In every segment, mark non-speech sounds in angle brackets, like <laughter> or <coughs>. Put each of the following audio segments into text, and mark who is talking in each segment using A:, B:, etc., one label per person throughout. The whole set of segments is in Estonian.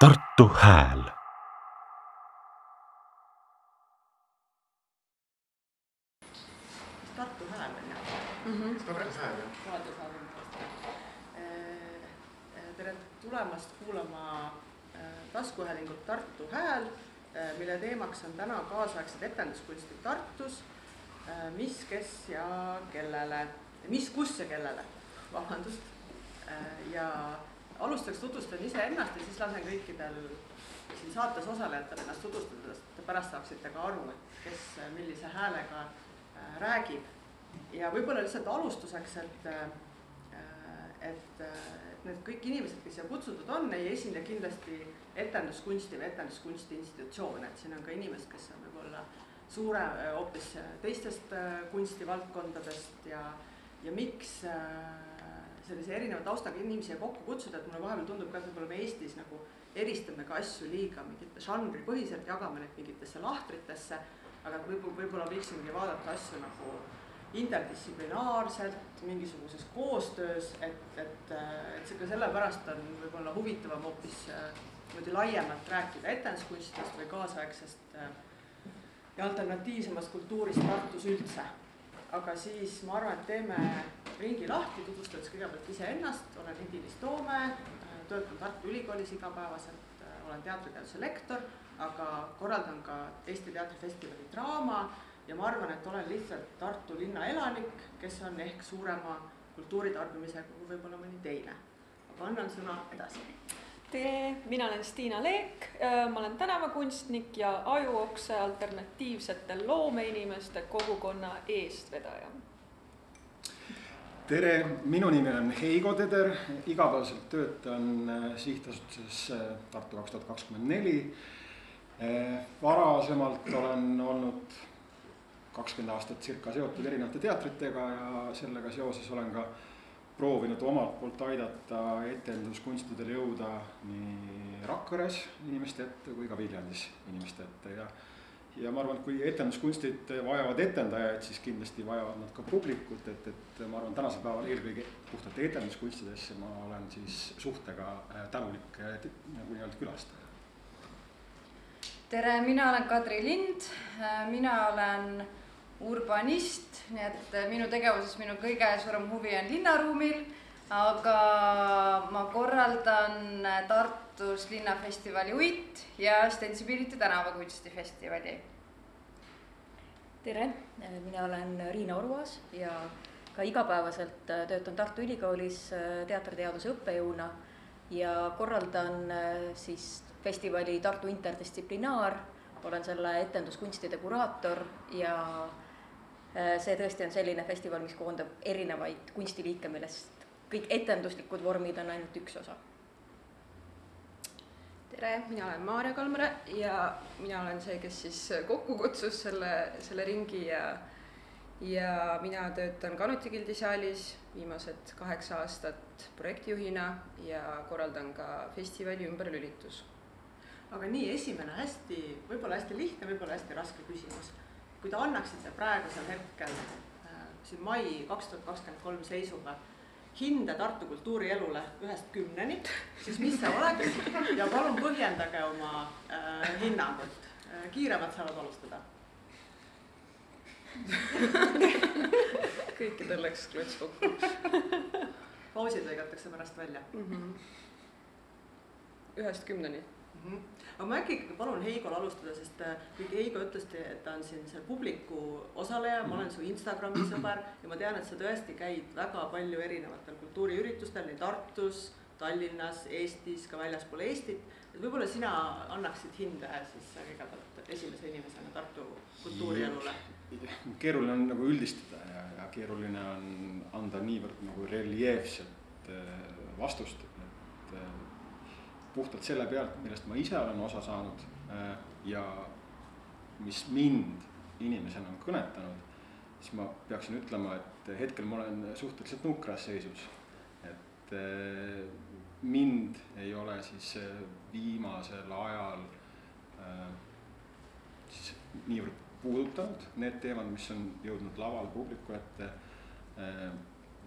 A: Tartu Hääl
B: Tartu Hääl on ju
C: Mhm.
D: Tartu Hääl, jah.
B: raadiosaade. tere tulemast kuulama äh, taskuhäälingut Tartu Hääl, mille teemaks on täna kaasaegsed etenduskunstid Tartus. mis, kes ja kellele, mis, kus ja kellele, vabandust. ja alustuseks tutvustan iseennast ja siis lasen kõikidel siin saates osalejatel ennast tutvustada, sest pärast saaksite ka aru, et kes millise häälega äh, räägib. ja võib-olla lihtsalt alustuseks, et, et, et need kõik inimesed, kes siia kutsutud on, ei esinda kindlasti etenduskunsti või etenduskunsti institutsioone, et siin on ka inimesed, kes on võib-olla suure, hoopis teistest kunstivaldkondadest ja, ja miks sellise erineva taustaga inimesi kokku kutsuda, et mulle vahepeal tundub ka, et võib-olla me Eestis nagu eristame ka asju liiga mingite žanripõhiselt, jagame neid mingitesse lahtritesse, aga võib-olla, võib-olla võiksimegi vaadata asju nagu interdistsiplinaarselt, mingisuguses koostöös, et, et, et ka sellepärast on võib-olla huvitavam hoopis niimoodi laiemalt rääkida etenduskunstidest või kaasaegsest ja alternatiivsemast kultuurist Tartus üldse. Aga siis ma arvan, et teeme ringi lahti, tutvustades kõigepealt iseennast, olen Hedi-Liis Toome, töötan Tartu Ülikoolis igapäevaselt, olen teatriteaduse lektor, aga korraldan ka Eesti Teatrifestivali draama ja ma arvan, et olen lihtsalt Tartu linna elanik, kes on ehk suurema kultuuritarbimisega kui võib-olla mõni teine. aga annan sõna edasi.
C: Tere, mina olen Stiina Leek, ma olen tänavakunstnik ja Ajuokse alternatiivsete loomeinimeste kogukonna eestvedaja.
D: tere, minu nimi on Heigo Teder, igapäevaselt töötan sihtasutuses Tartu kaks tuhat kakskümmend neli. varasemalt olen olnud kakskümmend aastat circa seotud erinevate teatritega ja sellega seoses olen ka proovinud omalt poolt aidata etenduskunstidel jõuda nii Rakveres inimeste ette kui ka Viljandis inimeste ette ja. ja ma arvan, et kui etenduskunstid vajavad etendajaid, siis kindlasti vajavad nad ka publikut, et, et ma arvan, tänasel päeval eelkõige puhtalt etenduskunstidesse ma olen siis suhtega tänulik nagu nii-öelda külastaja.
E: tere, mina olen Kadri Lind, mina olen urbanist, nii et minu tegevuses minu kõige suurem huvi on linnaruumil, aga ma korraldan Tartus linnafestivali Uit ja Stensibility tänavakunstifestivali.
F: tere, mina olen Riina Oruas ja ka igapäevaselt töötan Tartu Ülikoolis teatriteaduse õppejõuna ja korraldan siis festivali Tartu Interdistsiplinaar, olen selle etenduskunstide kuraator ja see tõesti on selline festival, mis koondab erinevaid kunstiliike, millest kõik etenduslikud vormid on ainult üks osa.
G: tere, mina olen Maarja Kalmre ja mina olen see, kes siis kokku kutsus selle, selle ringi ja ja mina töötan Kanuti gildi saalis viimased kaheksa aastat projektijuhina ja korraldan ka festivali ümberlülitus.
B: aga nii, esimene hästi, võib-olla hästi lihtne, võib-olla hästi raske küsimus kui te annaksite praegusel hetkel äh, siin mai kaks tuhat kakskümmend kolm seisuga hinde Tartu kultuurielule ühest kümneni, siis mis see oleks ja palun põhjendage oma äh, hinnangut äh,. kiiremad saavad alustada
G: kõikidel läks klots kokku.
B: pausid lõigatakse pärast välja
G: mm. -hmm. ühest kümneni
B: mm. -hmm aga ma äkki ikkagi palun Heigol alustada, sest äh, kuigi Heigo ütleski, et ta on siin see publiku osaleja, ma olen su Instagrami sõber ja ma tean, et sa tõesti käid väga palju erinevatel kultuuriüritustel nii Tartus, Tallinnas, Eestis, ka väljaspool Eestit. et võib-olla sina annaksid hinde siis kõigepealt esimese inimesena Tartu kultuurielule.
D: keeruline on nagu üldistada ja, ja keeruline on anda niivõrd nagu reljeefset vastust puhtalt selle pealt, millest ma ise olen osa saanud ja mis mind inimesena on kõnetanud, siis ma peaksin ütlema, et hetkel ma olen suhteliselt nukras seisus. et mind ei ole siis viimasel ajal siis niivõrd puudutanud need teemad, mis on jõudnud lavale publiku ette.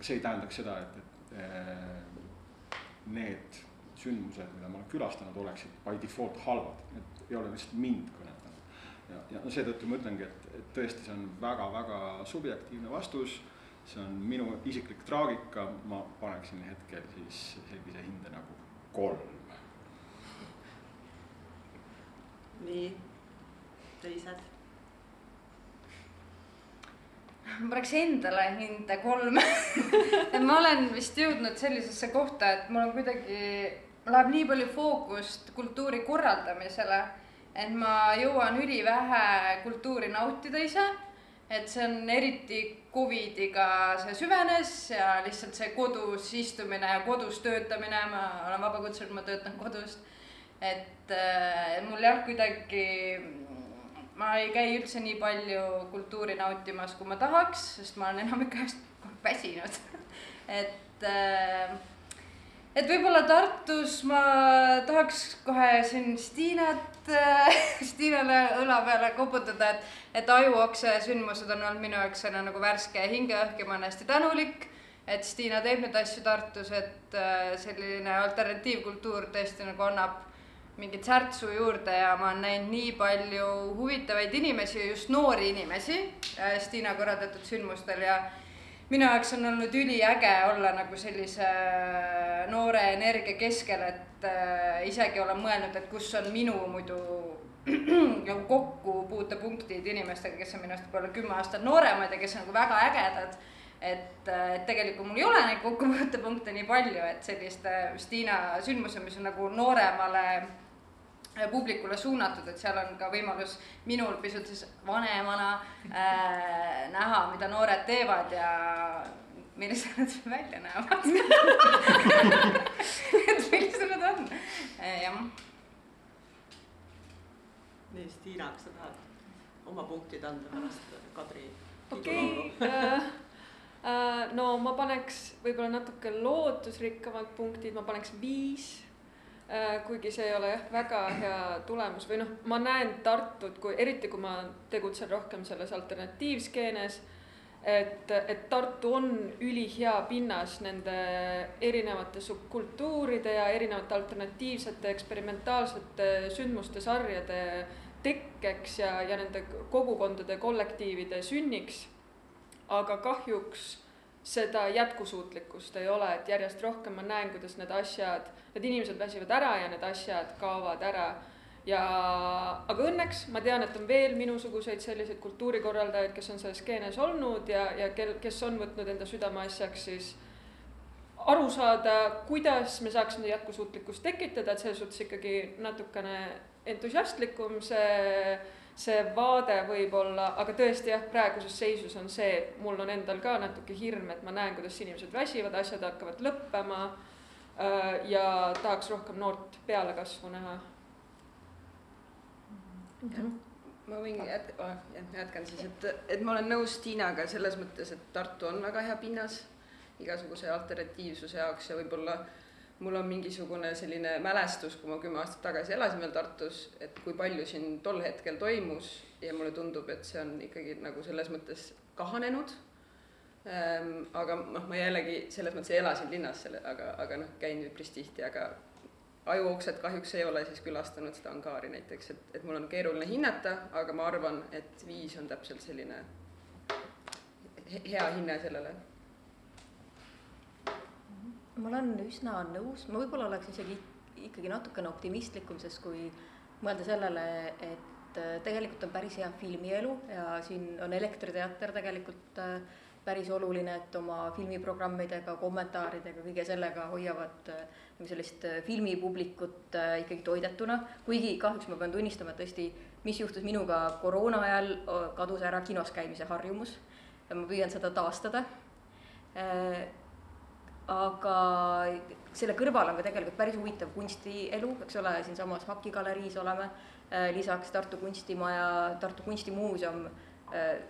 D: see ei tähendaks seda, et, et need sündmused, mida ma olen külastanud, oleksid by default halvad, et ei ole lihtsalt mind kõnetanud. ja, ja seetõttu ma ütlengi, et, et tõesti, see on väga-väga subjektiivne vastus, see on minu isiklik traagika, ma paneksin hetkel siis sellise hinde nagu kolm.
B: nii, teised?
E: Ma paneks endale hinde kolm. Et <laughs> ma olen vist jõudnud sellisesse kohta, et mul on kuidagi, läheb nii palju fookust kultuuri korraldamisele, et ma jõuan ülivähe kultuuri nautida ise. et see on eriti Covidiga see süvenes ja lihtsalt see kodus istumine ja kodus töötamine, ma olen vabakutseline, ma töötan kodust. et äh, mul jah, kuidagi ma ei käi üldse nii palju kultuuri nautimas, kui ma tahaks, sest ma olen enamik ajast väsinud <laughs> et, äh, et võib-olla Tartus ma tahaks kohe siin Stiinat, äh, <laughs> Stiinale õla peale koputada, et, et ajuokse sündmused on olnud minu jaoks selline nagu värske hingeõhk ja ma olen hästi tänulik et Stiina teeb neid asju Tartus, et äh, selline alternatiivkultuur tõesti nagu annab mingit särtsu juurde ja ma olen näinud nii palju huvitavaid inimesi, just noori inimesi äh, Stiina korraldatud sündmustel ja minu jaoks on olnud üliäge olla nagu sellise äh, noore energia keskel, et äh, isegi olen mõelnud, et kus on minu muidu <clears throat> nagu kokkupuutepunktid inimestega, kes on minust võib-olla kümme aastat nooremad ja kes on nagu väga ägedad. Et, et tegelikult mul ei ole neid kokkupuutepunkte nii palju, et selliste Stiina sündmused, mis on nagu nooremale Äh, publikule suunatud, et seal on ka võimalus minul pisut siis vanemana äh, näha, mida noored teevad ja millised nad välja näevad <laughs> et millised nad on, äh, jah.
B: nii, Stiina, kas sa tahad oma punktid anda pärast Kadri?
C: okei okay, äh, äh, no ma paneks võib-olla natuke lootusrikkamad punktid, ma paneks viis Äh, kuigi see ei ole jah, väga hea tulemus või noh, ma näen Tartut, kui eriti kui ma tegutsen rohkem selles alternatiivskeenes, et, et Tartu on ülihea pinnas nende erinevate subkultuuride ja erinevate alternatiivsete eksperimentaalsete sündmuste sarjade tekkeks ja, ja nende kogukondade, kollektiivide sünniks. aga kahjuks seda jätkusuutlikkust ei ole, et järjest rohkem ma näen, kuidas need asjad, need inimesed väsivad ära ja need asjad kaovad ära. ja, aga õnneks ma tean, et on veel minusuguseid selliseid kultuurikorraldajaid, kes on selles skeenes olnud ja, ja kel, kes on võtnud enda südameasjaks siis aru saada, kuidas me saaksime jätkusuutlikkust tekitada, et selles suhtes ikkagi natukene entusiastlikum see see vaade võib-olla, aga tõesti jah, praeguses seisus on see, et mul on endal ka natuke hirm, et ma näen, kuidas inimesed väsivad, asjad hakkavad lõppema äh, ja tahaks rohkem noort pealekasvu näha.
G: Ma võin jät-, oh, jätkan siis, et, et ma olen nõus Tiinaga selles mõttes, et Tartu on väga hea pinnas igasuguse alternatiivsuse jaoks ja võib-olla äh, mul on mingisugune selline mälestus, kui ma kümme aastat tagasi elasin veel Tartus, et kui palju siin tol hetkel toimus ja mulle tundub, et see on ikkagi nagu selles mõttes kahanenud ähm,. aga noh, ma jällegi selles mõttes ei ela siin linnas, selle, aga, aga noh, käin üpris tihti, aga ajuoksed kahjuks ei ole siis külastanud seda angaari näiteks, et, et mul on keeruline hinnata, aga ma arvan, et viis on täpselt selline hea hinne sellele
F: ma olen üsna nõus, ma võib-olla oleks isegi ikkagi natukene optimistlikum, sest kui mõelda sellele, et äh, tegelikult on päris hea filmielu ja siin on Elektriteater tegelikult äh, päris oluline, et oma filmiprogrammidega, kommentaaridega, kõige sellega hoiavad äh, nagu sellist filmipublikut ikkagi toidetuna. kuigi kahjuks ma pean tunnistama, et tõesti, mis juhtus minuga koroona ajal, kadus ära kinos käimise harjumus. ma püüan seda taastada aga selle kõrval on ka tegelikult päris huvitav kunstielu, eks ole, siinsamas Haki galeriis oleme, äh, lisaks Tartu Kunstimaja, Tartu Kunstimuuseum äh,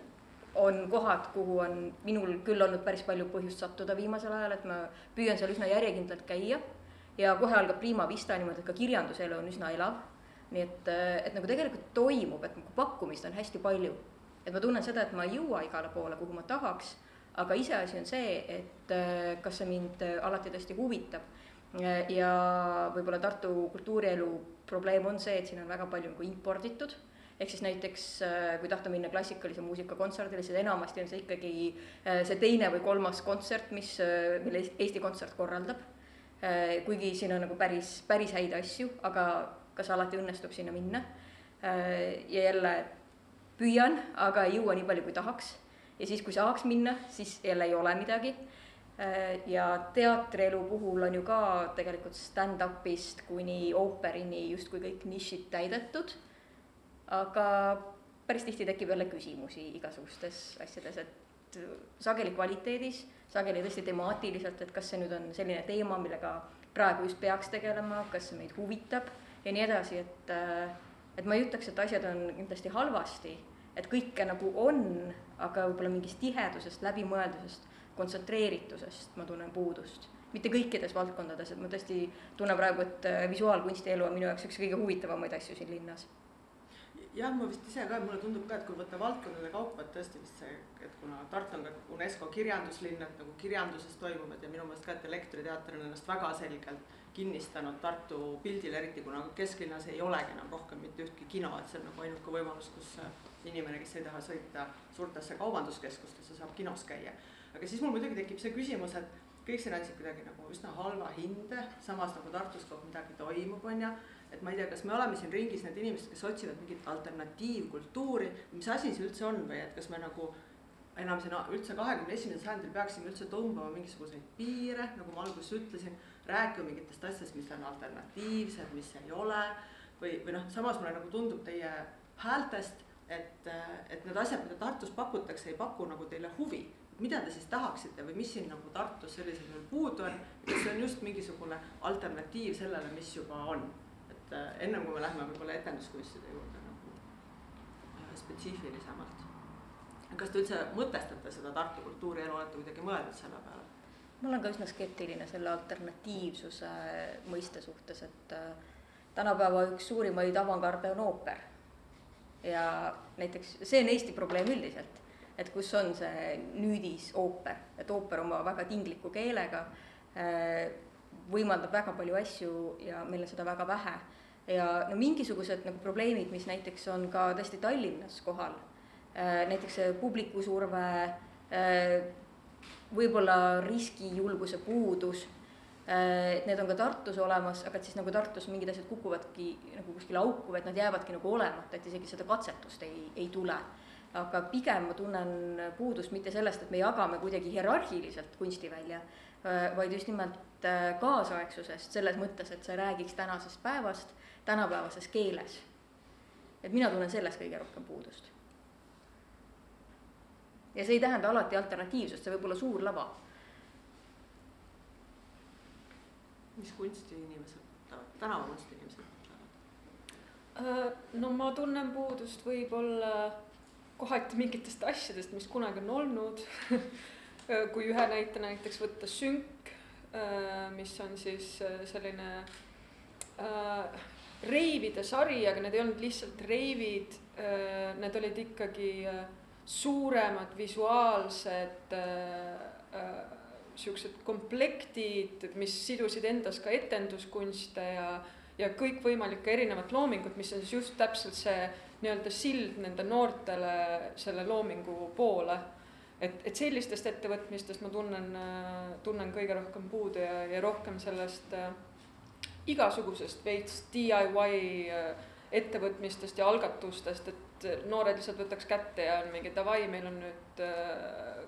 F: on kohad, kuhu on minul küll olnud päris palju põhjust sattuda viimasel ajal, et ma püüan seal üsna järjekindlalt käia ja kohe algab Prima Vista niimoodi, et ka kirjanduselu on üsna elav. nii et, äh, et nagu tegelikult toimub, et pakkumist on hästi palju. et ma tunnen seda, et ma ei jõua igale poole, kuhu ma tahaks aga iseasi on see, et äh, kas see mind äh, alati tõesti huvitab. ja võib-olla Tartu kultuurielu probleem on see, et siin on väga palju nagu imporditud ehk siis näiteks kui tahta minna klassikalise muusika kontserdile, siis enamasti on see ikkagi see teine või kolmas kontsert, mis, mille Eesti Kontsert korraldab. kuigi siin on nagu päris, päris häid asju, aga kas alati õnnestub sinna minna. ja jälle püüan, aga ei jõua nii palju, kui tahaks. Ja siis, kui saaks minna, siis jälle ei ole midagi Äh, ja teatrielu puhul on ju ka tegelikult stand-up'ist kuni ooperini justkui kõik nišid täidetud. aga päris tihti tekib jälle küsimusi igasugustes asjades, et sageli kvaliteedis, sageli tõesti temaatiliselt, et kas see nüüd on selline teema, millega praegu just peaks tegelema, kas see meid huvitab ja nii edasi, et, äh, et ma ei ütleks, et asjad on kindlasti halvasti, et kõike nagu on, aga võib-olla mingist tihedusest, läbimõeldusest kontsentreeritusest ma tunnen puudust. mitte kõikides valdkondades, et ma tõesti tunnen praegu, et äh, visuaalkunstielu on minu jaoks üks kõige huvitavamaid asju siin linnas
B: jah, ma vist ise ka, mulle tundub ka, et kui võtta valdkondade kaupa, et tõesti vist see, et kuna Tartu on ka UNESCO kirjanduslinn, et nagu kirjanduses toimuvad ja minu meelest ka, et Elektriteater on ennast väga selgelt kinnistanud Tartu pildil, eriti kuna kesklinnas ei olegi enam rohkem mitte ühtki kino, et see on nagu ainuke võimalus, kus inimene, kes ei taha sõita suurtesse kaubanduskeskustesse, saab kinos käia aga siis mul muidugi tekib see küsimus, et kõik siin andsid kuidagi nagu üsna halva hinde, samas nagu Tartus kogu midagi toimub, on ju. et ma ei tea, kas me oleme siin ringis need inimesed, kes otsivad mingit alternatiivkultuuri, mis asi see üldse on või et kas me nagu enam siin üldse kahekümne esimesel sajandil peaksime üldse tõmbama mingisuguseid piire, nagu ma alguses ütlesin, rääkima mingitest asjadest, mis on alternatiivsed, mis ei ole. või, või noh, samas mulle nagu tundub teie häältest, et, et need asjad, mida Tartus pakutakse, ei paku nagu teile huvi mida te siis tahaksite või mis siin nagu Tartus sellisel juhul puudu on, kas see on just mingisugune alternatiiv sellele, mis juba on? et äh, ennem kui me läheme võib-olla etenduskunstide juurde nagu äh, spetsiifilisemalt. kas te üldse mõtestate seda Tartu kultuurielu, olete kuidagi mõelnud selle peale?
F: ma olen ka üsna skeptiline selle alternatiivsuse mõiste suhtes, et äh, tänapäeva üks suurimaid avangarde on ooper. Ja näiteks see on Eesti probleem üldiselt et kus on see nüüdisooper, et ooper oma väga tingliku keelega äh, võimaldab väga palju asju ja meil on seda väga vähe. ja no mingisugused nagu probleemid, mis näiteks on ka tõesti Tallinnas kohal, äh, näiteks see publikusurve, äh, võib-olla riskijulguse puudus, need on ka Tartus olemas, aga et siis nagu Tartus mingid asjad kukuvadki nagu kuskile auku, et nad jäävadki nagu olemata, et isegi seda katsetust ei, ei tule aga pigem ma tunnen puudust mitte sellest, et me jagame kuidagi hierarhiliselt kunstivälja, vaid just nimelt äh, kaasaegsusest, selles mõttes, et see räägiks tänasest päevast tänapäevases keeles. et mina tunnen sellest kõige rohkem puudust. ja see ei tähenda alati alternatiivsust, see võib olla suur lava.
B: Mis kunstiinimesed mõtlevad, tänavakunsti inimesed mõtlevad?
C: Äh, no ma tunnen puudust võib-olla kohati mingitest asjadest, mis kunagi on olnud <laughs> kui ühe näite näiteks võtta sünk, äh, mis on siis äh, selline äh, reivide sari, aga need ei olnud lihtsalt reivid, need olid ikkagi suuremad visuaalsed siuksed komplektid, mis sidusid endas ka etenduskunste ja, ja kõikvõimalikke erinevat loomingut, mis on siis just täpselt see nii-öelda sild nende noortele selle loomingu poole. et, et sellistest ettevõtmistest ma tunnen, tunnen kõige rohkem puudu ja, ja rohkem sellest äh, igasugusest veits DIY äh, ettevõtmistest ja algatustest, et noored lihtsalt võtaks kätte ja on mingi davai, meil on nüüd äh,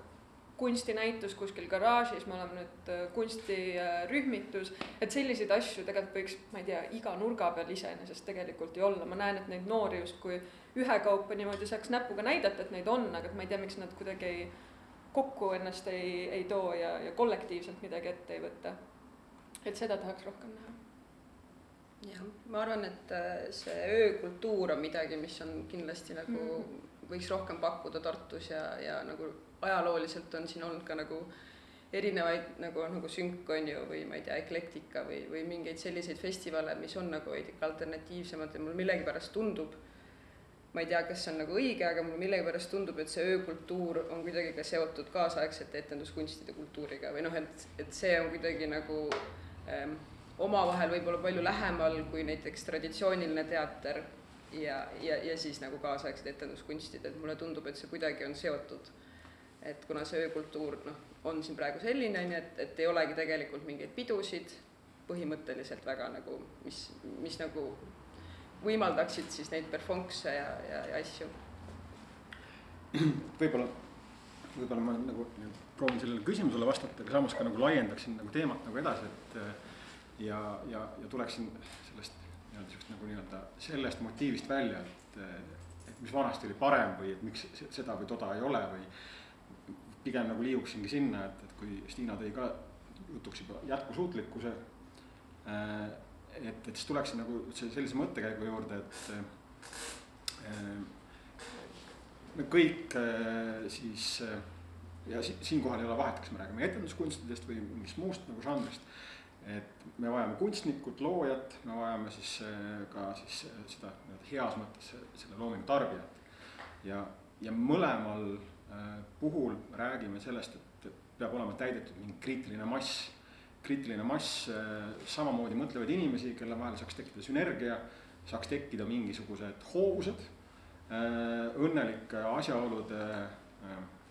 C: kunstinäitus kuskil garaažis, me oleme nüüd äh, kunstirühmitus, et selliseid asju tegelikult võiks, ma ei tea, iga nurga peal iseenesest tegelikult ju olla, ma näen, et neid noori justkui ühekaupa niimoodi saaks näpuga näidata, et neid on, aga et ma ei tea, miks nad kuidagi ei, kokku ennast ei, ei too ja, ja kollektiivselt midagi ette ei võta. et seda tahaks rohkem näha.
G: jah, ma arvan, et äh, see öökultuur on midagi, mis on kindlasti nagu mm. võiks rohkem pakkuda Tartus ja, ja nagu ajalooliselt on siin olnud ka nagu erinevaid nagu, nagu sünk on ju, või ma ei tea, eklektika või, või mingeid selliseid festivale, mis on nagu veidike alternatiivsemad ja mulle millegipärast tundub, ma ei tea, kas see on nagu õige, aga mulle millegipärast tundub, et see öökultuur on kuidagi ka seotud kaasaegsete etenduskunstide kultuuriga või noh, et, et see on kuidagi nagu ähm, omavahel võib-olla palju lähemal kui näiteks traditsiooniline teater ja, ja, ja siis nagu kaasaegsed etenduskunstid, et mulle tundub, et see kuidagi on seotud. Et kuna see öökultuur noh, on siin praegu selline, on ju, et, et ei olegi tegelikult mingeid pidusid, põhimõtteliselt väga nagu, mis, mis nagu võimaldaksid siis neid perfonkse ja, ja, ja asju.
D: võib-olla, võib-olla ma nagu proovin sellele küsimusele vastata, aga samas ka nagu laiendaksin nagu teemat nagu edasi, et ja, ja, ja tuleksin sellest nii-öelda sihukest nagu nii-öelda sellest motiivist välja, et, et mis vanasti oli parem või et miks seda või toda ei ole või pigem nagu liiguksingi sinna, et, et kui Stiina tõi ka jutuks juba jätkusuutlikkuse, et, et siis tuleksin nagu sellise mõttekäigu juurde, et me kõik siis ja siinkohal ei ole vahet, kas me räägime etenduskunstidest või mingist muust nagu žanrist et me vajame kunstnikut, loojat, me vajame siis ka siis seda nii-öelda heas mõttes selle loomingu tarbijat. ja, ja mõlemal puhul räägime sellest, et peab olema täidetud mingi kriitiline mass. kriitiline mass samamoodi mõtlevaid inimesi, kelle vahel saaks tekkida sünergia, saaks tekkida mingisugused hoovused, õnnelike asjaolude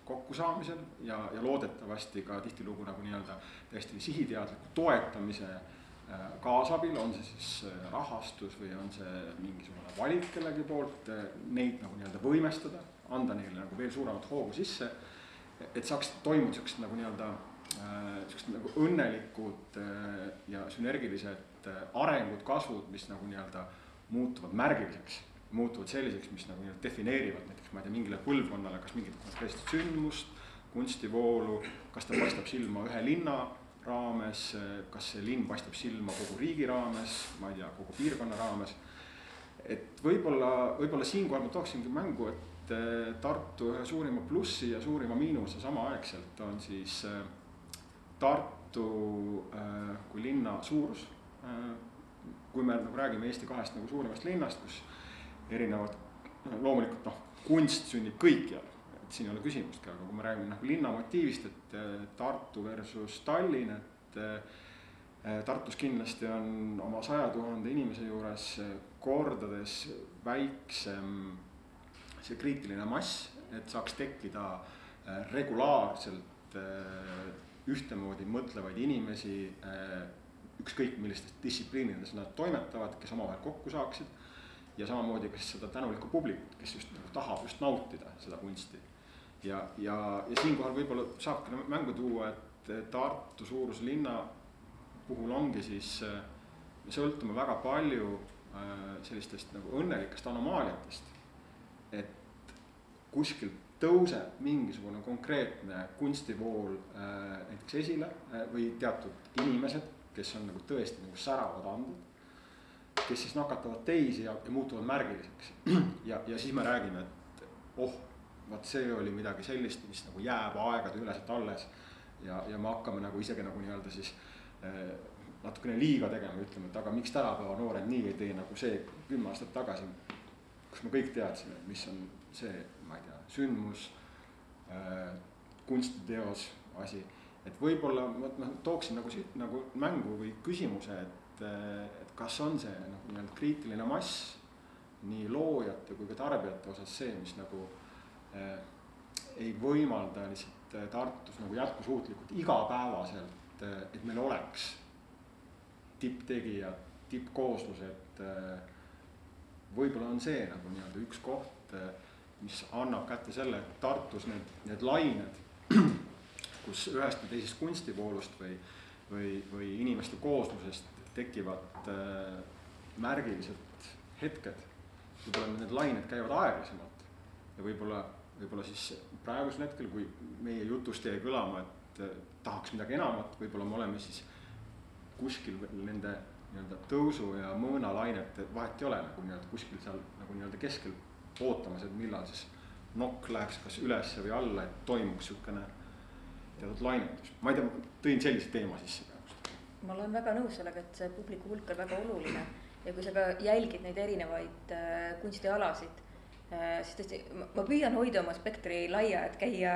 D: kokkusaamisel ja, ja loodetavasti ka tihtilugu nagu nii-öelda täiesti sihiteadliku toetamise äh, kaasabil, on see siis äh, rahastus või on see mingisugune valik kellegi poolt, äh, neid nagu nii-öelda võimestada, anda neile nagu veel suuremat hoogu sisse. et saaks toimuda siuksed nagu nii-öelda siuksed nagu õnnelikud ja sünergilised arengud, kasvud, mis nagu nii-öelda muutuvad märgiliseks muutuvad selliseks, mis nagu nii-öelda defineerivad näiteks ma ei tea, mingile põlvkonnale kas mingit konkreetset sündmust, kunstivoolu, kas ta paistab silma ühe linna raames, kas see linn paistab silma kogu riigi raames, ma ei tea, kogu piirkonna raames. et võib-olla, võib-olla siinkohal ma tooksingi mängu, et eh, Tartu ühe suurima plussi ja suurima miinuse samaaegselt on siis eh, Tartu eh, kui linna suurus. kui me nagu räägime Eesti kahest nagu suurimast linnast, kus erinevad, loomulikult noh, kunst sünnib kõikjal, et siin ei ole küsimustki, aga kui me räägime nagu linna motiivist, et Tartu versus Tallinn, et Tartus kindlasti on oma saja tuhande inimese juures kordades väiksem see kriitiline mass, et saaks tekkida regulaarselt ühtemoodi mõtlevaid inimesi, ükskõik millistes distsipliinides nad toimetavad, kes omavahel kokku saaksid ja samamoodi ka siis seda tänulikku publikut, kes just nagu tahab just nautida seda kunsti. ja, ja, ja siinkohal võib-olla saabki mängu tuua, et Tartu suuruse linna puhul ongi siis, me sõltume väga palju äh, sellistest nagu õnnelikest anomaaliatest. Et kuskilt tõuseb mingisugune konkreetne kunstivool äh, näiteks esile äh, või teatud inimesed, kes on nagu tõesti nagu säravad anded kes siis nakatavad teisi ja, ja muutuvad märgiliseks. <clears throat> ja, ja siis me räägime, et oh, vot see oli midagi sellist, mis nagu jääb aegade üleselt alles. ja, ja me hakkame nagu isegi nagu nii-öelda siis eh, natukene liiga tegema, ütleme, et aga miks tänapäeva noored nii ei tee nagu see kümme aastat tagasi. Kus me kõik teadsime, mis on see, ma ei tea, sündmus äh,, kunstiteos, asi. et võib-olla ma, ma tooksin nagu, nagu mängu või küsimuse, et et, et kas on see noh, nii-öelda kriitiline mass nii loojate kui ka tarbijate osas see, mis nagu eh, ei võimalda lihtsalt eh, Tartus nagu jätkusuutlikult igapäevaselt eh,, et meil oleks tipptegijad, tippkooslused eh,. Võib-olla on see nagu nii-öelda üks koht, eh, mis annab kätte selle, et Tartus need, need lained, <clears throat> kus ühest või teisest kunstivoolust või, või, või inimeste kooslusest tekivad äh, märgilised hetked. võib-olla need lained käivad aeglasemalt ja võib-olla, võib-olla siis praegusel hetkel, kui meie jutust jäi kõlama, et äh, tahaks midagi enamat, võib-olla me oleme siis kuskil nende nii-öelda tõusu ja mõõnalainete vahet ei ole nagu nii-öelda kuskil seal nagu nii-öelda keskel ootamas, et millal siis nokk läheks kas ülesse või alla, et toimuks niisugune teatud lainetus. ma ei tea, tõin sellise teema sisse
F: ma olen väga nõus sellega, et see publiku hulk on väga oluline ja kui sa ka jälgid neid erinevaid äh, kunstialasid äh,, siis tõesti ma püüan hoida oma spektri laia, et käia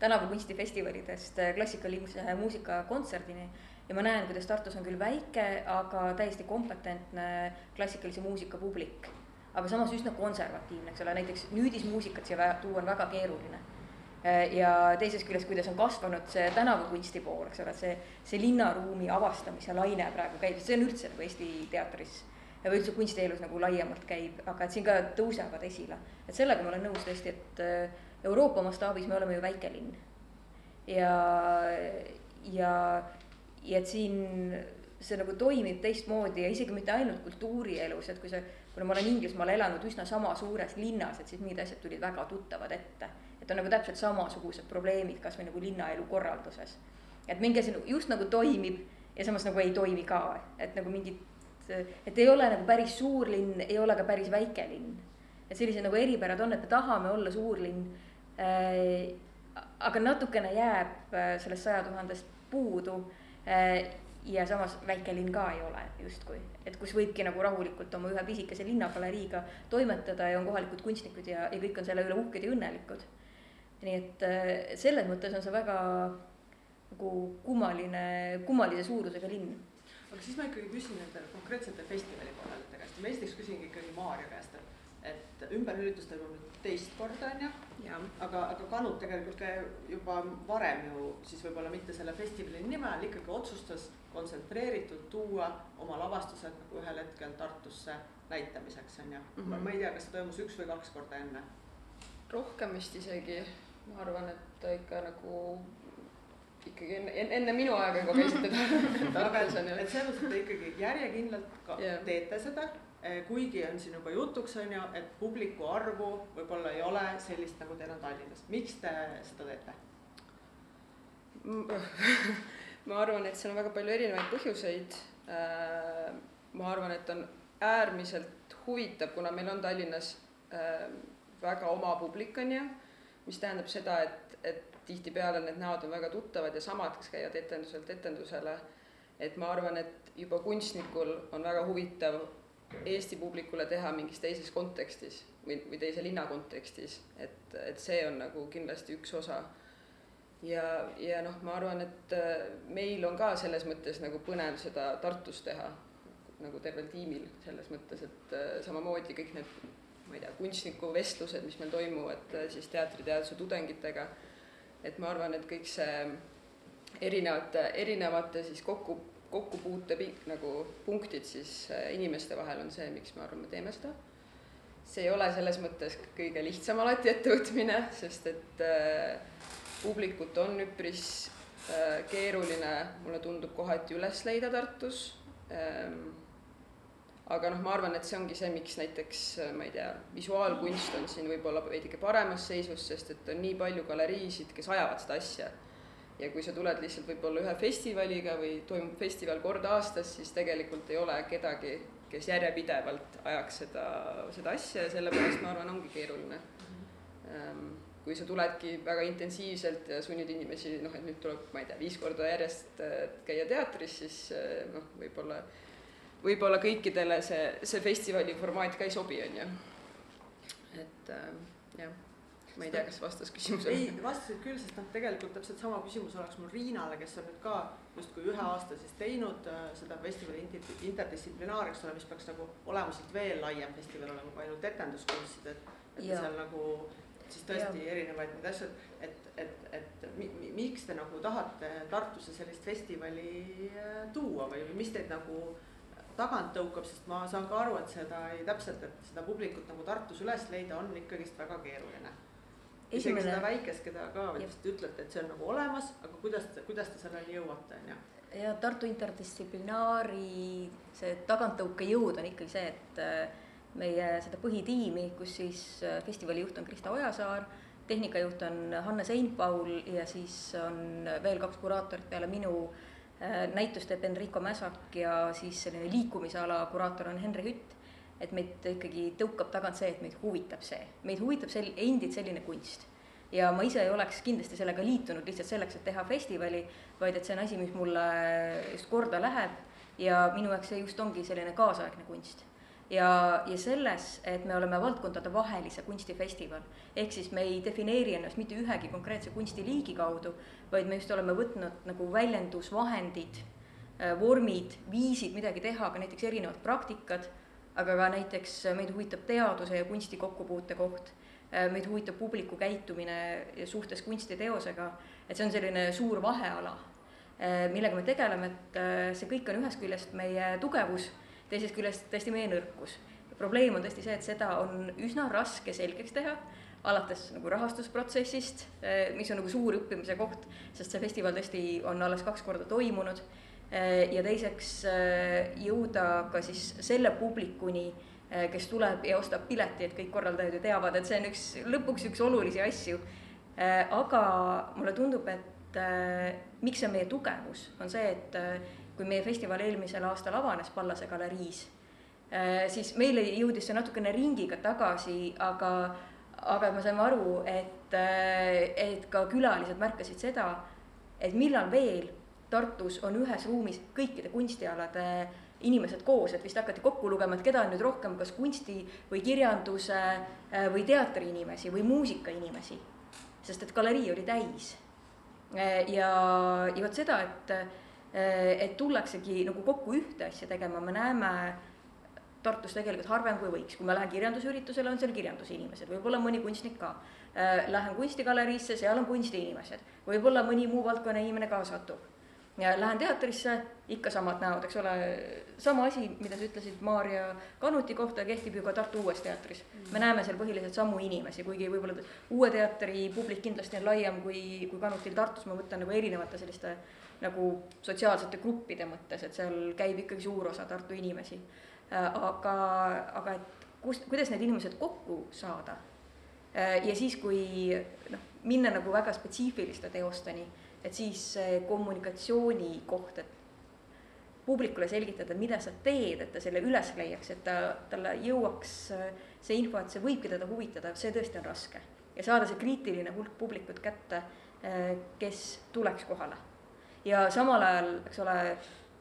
F: tänavu kunstifestivalidest äh, klassikalise muusika kontserdini. Ja ma näen, kuidas Tartus on küll väike, aga täiesti kompetentne klassikalise muusika publik. aga samas üsna konservatiivne, eks ole, näiteks nüüdismuusikat siia tuua on väga keeruline ja teisest küljest, kuidas on kasvanud see tänavakunsti pool, eks ole, see, see linnaruumi avastamise laine praegu käib, see on üldse nagu Eesti teatris või üldse kunstielus nagu laiemalt käib, aga et siin ka tõusevad esile. et sellega ma olen nõus tõesti, et äh, Euroopa mastaabis me oleme ju väikelinn. ja, ja, ja et siin see nagu toimib teistmoodi ja isegi mitte ainult kultuurielus, et kui sa, kuna ma olen Inglismaal elanud üsna sama suures linnas, et siis mingid asjad tulid väga tuttavad ette. et on nagu täpselt samasugused probleemid kasvõi nagu linnaelu korralduses. et mingi asi just nagu toimib ja samas nagu ei toimi ka, et nagu mingid, et ei ole nagu päris suur linn, ei ole ka päris väike linn. et sellised nagu eripärad on, et me tahame olla suurlinn äh,. aga natukene jääb äh, sellest saja tuhandest puudu ja samas väike linn ka ei ole justkui, et kus võibki nagu rahulikult oma ühe pisikese linnagaleriiga toimetada ja on kohalikud kunstnikud ja, ja kõik on selle üle uhked ja õnnelikud. nii et äh, selles mõttes on see väga nagu kummaline, kummalise suurusega linn.
B: aga siis ma ikkagi küsin nende konkreetsete festivali korraldajate käest, ma esiteks küsingi ikkagi Maarja käest, et et ümberlülitus toimub nüüd teist korda, on ju, aga, aga Kanut tegelikult ka juba varem ju siis võib-olla mitte selle festivali nime all ikkagi otsustas kontsentreeritult tuua oma lavastused nagu ühel hetkel Tartusse näitamiseks, on ju mm. -hmm. ma ei tea, kas see toimus üks või kaks korda enne?
G: rohkem vist isegi, ma arvan, et ta ikka nagu ikkagi enne, enne minu aega juba käisite <laughs> Tartus on ju.
B: et selles mõttes, et te ikkagi järjekindlalt yeah. teete seda, eh, kuigi on siin juba jutuks, on ju, et publiku arvu võib-olla ei ole sellist, nagu teil on Tallinnas, miks te seda teete <laughs>
G: ma arvan, et seal on väga palju erinevaid põhjuseid. Äh, ma arvan, et on äärmiselt huvitav, kuna meil on Tallinnas äh, väga oma publik, on ju, mis tähendab seda, et, et tihtipeale need näod on väga tuttavad ja samad, kes käivad etenduselt etendusele. et ma arvan, et juba kunstnikul on väga huvitav Eesti publikule teha mingis teises kontekstis või, või teise linna kontekstis, et, et see on nagu kindlasti üks osa. Ja, ja noh, ma arvan, et äh, meil on ka selles mõttes nagu põnev seda Tartus teha, nagu tervel tiimil, selles mõttes, et äh, samamoodi kõik need, ma ei tea, kunstnikuvestlused, mis meil toimuvad äh, siis teatriteaduse tudengitega, et ma arvan, et kõik see erinevate, erinevate siis kokku, kokkupuute nagu punktid siis inimeste vahel on see, miks me teeme seda. see ei ole selles mõttes kõige lihtsam alati ettevõtmine, sest et äh, publikut on üpris äh, keeruline, mulle tundub, kohati üles leida Tartus ähm,. aga noh, ma arvan, et see ongi see, miks näiteks äh, ma ei tea, visuaalkunst on siin võib-olla veidike paremas seisus, sest et on nii palju galeriisid, kes ajavad seda asja. Ja kui sa tuled lihtsalt võib-olla ühe festivaliga või toimub festival kord aastas, siis tegelikult ei ole kedagi, kes järjepidevalt ajaks seda, seda asja ja sellepärast ma arvan, ongi keeruline ähm, kui sa tuledki väga intensiivselt ja sunnid inimesi noh, et nüüd tuleb, ma ei tea, viis korda järjest äh, käia teatris, siis äh, noh, võib-olla, võib-olla kõikidele see, see festivali formaat ka ei sobi, on ju. et äh, jah ma ei tea, kas vastas küsimusele.
B: ei, vastasid küll, sest noh, tegelikult täpselt sama küsimus oleks mul Riinale, kes on nüüd ka justkui ühe aasta siis teinud äh, seda festivali interdistsiplinaar, eks ole, mis peaks nagu olemuselt veel laiem festival olema kui ainult etenduskunstid, et, et ja. seal nagu siis tõesti ja. erinevaid neid asju, et, et, et mi, mi, miks te nagu tahate Tartusse sellist festivali äh, tuua või mis teid nagu tagant tõukab, sest ma saan ka aru, et seda ei täpselt, et seda publikut nagu Tartus üles leida on ikkagist väga keeruline. Isegi seda väikest, keda ka vist ütlete, et see on nagu olemas, aga kuidas, kuidas te selleni jõuate, on ju?
F: ja Tartu interdistsiplinaari see taganttõukejõud on ikkagi see, et äh, meie seda põhitiimi, kus siis äh, festivali juht on Krista Ojasaar, tehnikajuht on Hanne Seinpaul ja siis on veel kaks kuraatorit peale minu. Äh, näitust teeb Enrico Mäsak ja siis selline liikumisala kuraator on Henri Hütt. Et meid ikkagi tõukab tagant see, et meid huvitab see, meid huvitab sel-, endid selline kunst. Ja ma ise ei oleks kindlasti sellega liitunud lihtsalt selleks, et teha festivali, vaid et see on asi, mis mulle just korda läheb. Ja minu jaoks see just ongi selline kaasaegne kunst. Ja, ja selles, et me oleme valdkondade vahelise kunstifestival. ehk siis me ei defineeri ennast mitte ühegi konkreetse kunstiliigi kaudu, vaid me just oleme võtnud nagu väljendusvahendid vormid, viisid midagi teha, ka näiteks erinevad praktikad, aga ka näiteks meid huvitab teaduse ja kunsti kokkupuute koht, meid huvitab publiku käitumine suhtes kunstiteosega, et see on selline suur vaheala, millega me tegeleme, et see kõik on ühest küljest meie tugevus, teisest küljest tõesti meie nõrkus. probleem on tõesti see, et seda on üsna raske selgeks teha alates nagu rahastusprotsessist, mis on nagu suur õppimise koht, sest see festival tõesti on alles kaks korda toimunud. Äh, ja teiseks äh, jõuda ka siis selle publikuni, äh, kes tuleb ja ostab pileti, et kõik korraldajad ju teavad, et see on üks, lõpuks üks olulisi asju. aga mulle tundub, et miks see on meie tugevus, on see, et kui meie festival eelmisel aastal avanes Pallase galeriis, siis meile jõudis see natukene ringiga tagasi, aga, aga me saime aru, et, et ka külalised märkasid seda, et millal veel Tartus on ühes ruumis kõikide kunstialade inimesed koos, et vist hakati kokku lugema, et keda on nüüd rohkem, kas kunsti või kirjanduse äh, või teatri inimesi või muusika inimesi. sest et galerii oli täis. Äh, ja, ja vot seda, et, äh, et tullaksegi nagu kokku ühte asja tegema, me näeme Tartus tegelikult harvem kui võiks, kui ma lähen kirjandusüritusele, on seal kirjandusinimesed, võib-olla mõni kunstnik ka. Lähen kunstigaleriisse, seal on kunstiinimesed, võib-olla mõni muu valdkonna inimene ka satub ja lähen teatrisse, ikka samad näod, eks ole, sama asi, mida sa ütlesid Maarja Kanuti kohta, kehtib ju ka Tartu Uues Teatris. me näeme seal põhiliselt samu inimesi, kuigi võib-olla Uue Teatri publik kindlasti on laiem kui, kui Kanutil Tartus, ma mõtlen nagu erinevate selliste nagu sotsiaalsete gruppide mõttes, et seal käib ikkagi suur osa Tartu inimesi. aga, aga et kust, kuidas need inimesed kokku saada? ja siis, kui noh, minna nagu väga spetsiifiliste teosteni et siis see kommunikatsiooni koht, et publikule selgitada, mida sa teed, et ta selle üles leiaks, et ta, talle jõuaks see info, et see võibki teda huvitada, see tõesti on raske. ja saada see kriitiline hulk publikut kätte, kes tuleks kohale. ja samal ajal, eks ole,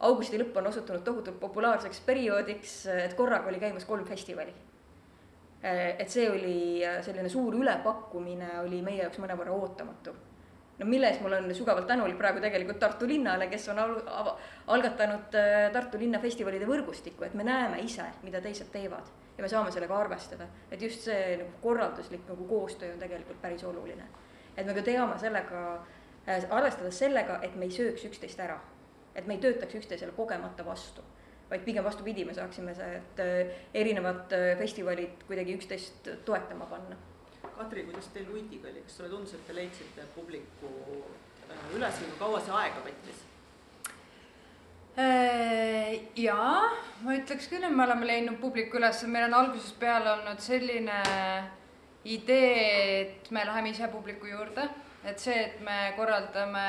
F: augusti lõpp on osutunud tohutult populaarseks perioodiks, et korraga oli käimas kolm festivali. et see oli selline suur ülepakkumine oli meie jaoks mõnevõrra ootamatu no mille eest mul on sügavalt tänulik praegu tegelikult Tartu linnale, kes on al algatanud äh, Tartu linna festivalide võrgustikku, et me näeme ise, mida teised teevad. Ja me saame sellega arvestada, et just see nagu korralduslik nagu koostöö on tegelikult päris oluline. et me ka teame sellega äh,, arvestades sellega, et me ei sööks üksteist ära, et me ei töötaks üksteisele kogemata vastu, vaid pigem vastupidi, me saaksime see, et äh, erinevad festivalid kuidagi üksteist toetama panna
B: Katri, kuidas teil Luitiga oli, kas sulle tundus, et te leidsite publiku äh, üles või kaua see aega võttis?
E: Äh, jaa, ma ütleks küll, et me oleme leidnud publiku üles, meil on algusest peale olnud selline idee, et me läheme ise publiku juurde, et see, et me korraldame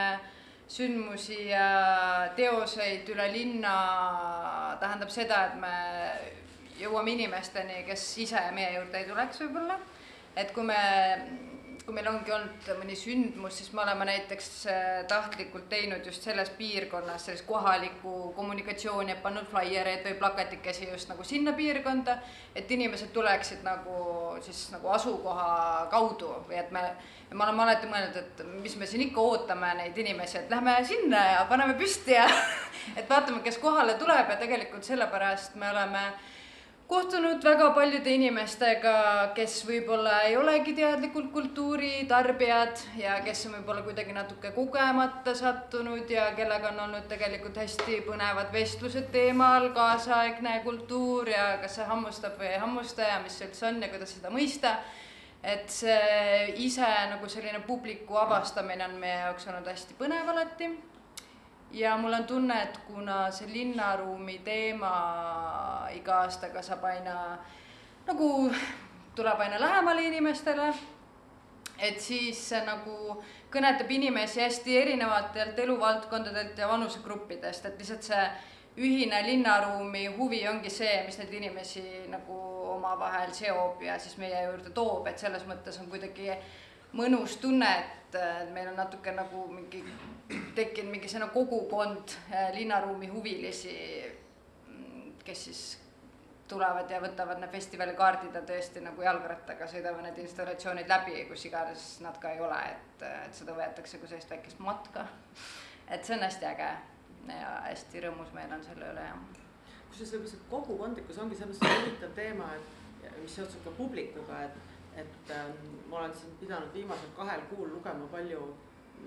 E: sündmusi ja teoseid üle linna, tähendab seda, et me jõuame inimesteni, kes ise meie juurde ei tuleks võib-olla et kui me, kui meil ongi olnud mõni sündmus, siis me oleme näiteks äh, tahtlikult teinud just selles piirkonnas sellist kohalikku kommunikatsiooni, et pannud flaiereid või plakatikesi just nagu sinna piirkonda, et inimesed tuleksid nagu siis nagu asukoha kaudu või et me, me oleme alati mõelnud, et mis me siin ikka ootame neid inimesi, et lähme sinna ja paneme püsti ja <laughs> et vaatame, kes kohale tuleb ja tegelikult sellepärast me oleme kohtunud väga paljude inimestega, kes võib-olla ei olegi teadlikult kultuuritarbijad ja kes on võib-olla kuidagi natuke kogemata sattunud ja kellega on olnud tegelikult hästi põnevad vestlused teemal kaasaegne kultuur ja kas see hammustab või ei hammusta ja mis see üldse on ja kuidas seda mõista. et see ise nagu selline publiku avastamine on meie jaoks olnud hästi põnev alati ja mul on tunne, et kuna see linnaruumi teema iga aastaga saab aina nagu tuleb aina lähemale inimestele, et siis see nagu kõnetab inimesi hästi erinevatelt eluvaldkondadelt ja vanusegruppidest, et lihtsalt see ühine linnaruumi huvi ongi see, mis neid inimesi nagu omavahel seob ja siis meie juurde toob, et selles mõttes on kuidagi mõnus tunne, et meil on natuke nagu mingi tekkinud mingi selline kogukond äh, linnaruumi huvilisi, mm, kes siis tulevad ja võtavad need festivali kaardid ja tõesti nagu jalgrattaga sõidavad need installatsioonid läbi, kus iganes nad ka ei ole, et, et seda võetakse kui sellist väikest matka. et see on hästi äge ja hästi rõõmus meel on selle üle ja.
B: kusjuures võib-olla see kogukondlikkus ongi selles mõttes huvitav teema, et mis seotud ka publikuga, et, et ähm, ma olen siin pidanud viimasel kahel kuul lugema palju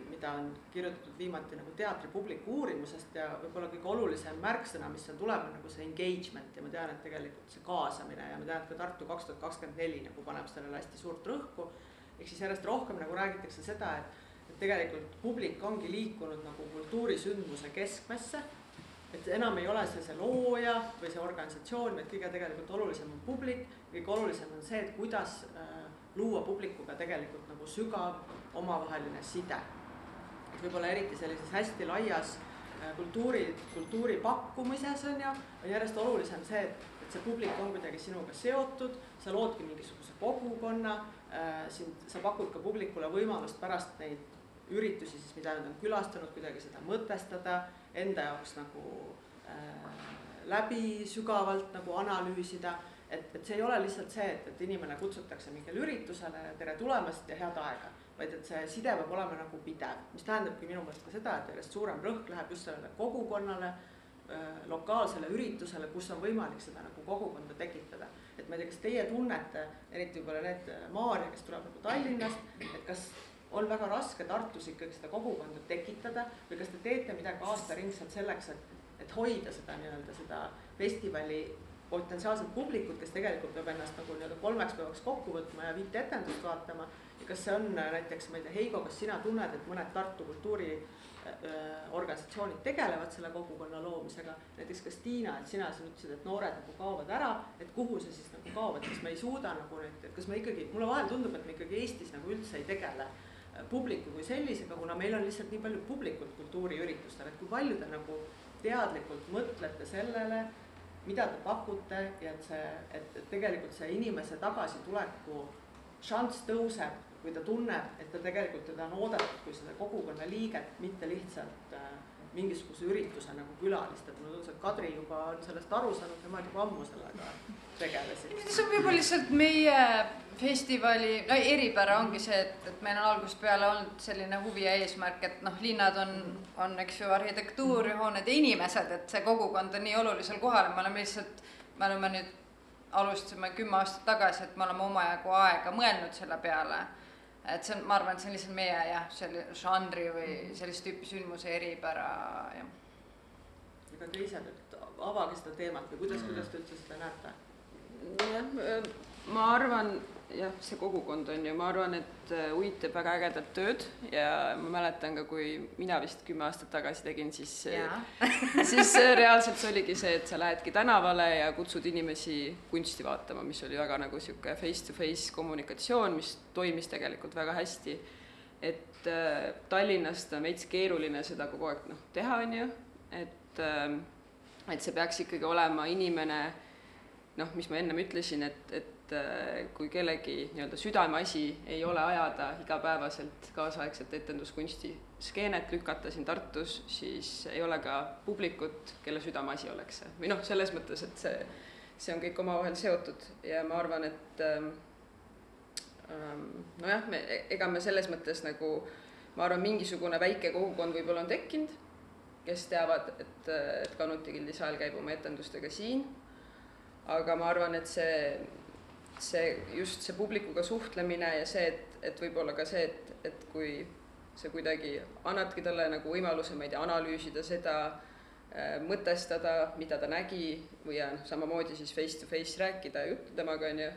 B: mida on kirjutatud viimati nagu teatripubliku uurimusest ja võib-olla kõige olulisem märksõna, mis seal tuleb, on nagu see engagement ja ma tean, et tegelikult see kaasamine ja ma tean, et ka Tartu kaks tuhat kakskümmend neli nagu paneb sellele hästi suurt rõhku. ehk siis järjest rohkem nagu räägitakse seda, et, et tegelikult publik ongi liikunud nagu kultuurisündmuse keskmesse. Et enam ei ole see see looja või see organisatsioon, vaid kõige tegelikult olulisem on publik, kõige olulisem on see, et kuidas äh, luua publikuga tegelikult nagu sügav omavaheline side. Võib-olla eriti sellises hästi laias äh, kultuuri, kultuuri pakkumises on ju, on järjest olulisem see, et, et see publik on kuidagi sinuga seotud, sa loodki mingisuguse kogukonna äh,, sind, sa pakud ka publikule võimalust pärast neid üritusi siis, mida nad on külastanud, kuidagi seda mõtestada, enda jaoks nagu äh, läbi sügavalt nagu analüüsida et, et see ei ole lihtsalt see, et, et inimene kutsutakse mingile üritusele, tere tulemast ja head aega vaid et see side peab olema nagu pidev, mis tähendabki minu meelest ka seda, et järjest suurem rõhk läheb just sellele kogukonnale, lokaalsele üritusele, kus on võimalik seda nagu kogukonda tekitada. et ma ei tea, kas teie tunnete, eriti võib-olla need Maarja, kes tuleb nagu Tallinnast, et kas on väga raske Tartus ikkagi seda kogukonda tekitada või kas te teete midagi aastaringselt selleks, et, et hoida seda nii-öelda seda festivali potentsiaalset publikut, kes tegelikult peab ennast nagu nii-öelda kolmeks päevaks kokku võtma ja viite etendust vaatama? Kas see on äh, näiteks, ma ei tea, Heigo, kas sina tunned, et mõned Tartu kultuuriorganisatsioonid äh, tegelevad selle kogukonna loomisega, näiteks kas Tiina, et sina siin ütlesid, et noored nagu kaovad ära, et kuhu see siis nagu kaob, et kas me ei suuda nagu nüüd, et kas me ikkagi, mulle vahel tundub, et me ikkagi Eestis nagu üldse ei tegele äh, publiku kui sellisega, kuna meil on lihtsalt nii palju publikut kultuuriüritustel, et kui palju te nagu teadlikult mõtlete sellele, mida te pakute ja et see, et, tegelikult see inimese tagasituleku šanss tõuseb kui ta tunneb, et ta tegelikult teda on oodatud kui seda kogukonna liiget, mitte lihtsalt äh, mingisuguse ürituse nagu külalist, et mulle tundus, et Kadri juba on sellest aru saanud, nemad juba ammu sellega tegelesid.
E: see on võib-olla lihtsalt meie festivali, no eripära ongi see, et, et meil on algusest peale olnud selline huvi ja eesmärk, et noh, linnad on, on, eks ju, arhitektuur, hooned ja inimesed, et see kogukond on nii olulisel kohal ja me oleme lihtsalt, me oleme nüüd, alustasime kümme aastat tagasi, et me oleme omajagu aega mõelnud selle peale et see on, ma arvan, et see on lihtsalt meie jah, selle žanri või sellist tüüpi sündmuse eripära, jah.
B: ega te ise nüüd avage seda teemat või kuidas mm., kuidas te üldse seda näete?
G: jah, ma arvan jah, see kogukond on ju, ma arvan, et äh, Uit teeb väga ägedat tööd ja ma mäletan ka, kui mina vist kümme aastat tagasi tegin, siis <laughs> siis äh, reaalselt see oligi see, et sa lähedki tänavale ja kutsud inimesi kunsti vaatama, mis oli väga nagu niisugune face-to-face kommunikatsioon, mis toimis tegelikult väga hästi. et äh, Tallinnast on veits keeruline seda kogu aeg noh, teha, on ju, et äh, et see peaks ikkagi olema inimene noh, mis ma ennem ütlesin, et, et et äh, kui kellegi nii-öelda südameasi ei ole ajada igapäevaselt kaasaegset etenduskunsti skeenet lükata siin Tartus, siis ei ole ka publikut, kelle südameasi oleks see. või noh, selles mõttes, et see, see on kõik omavahel seotud ja ma arvan, et ähm, ähm nojah, me, ega me selles mõttes nagu, ma arvan, mingisugune väike kogukond võib-olla on tekkinud, kes teavad, et, et Kanuti gildi saal käib oma etendustega siin, aga ma arvan, et see see, just see publikuga suhtlemine ja see, et, et võib-olla ka see, et, et kui sa kuidagi annadki talle nagu võimaluse, ma ei tea, analüüsida seda äh,, mõtestada, mida ta nägi või ja noh, samamoodi siis face to face rääkida ja juttu temaga, on ju,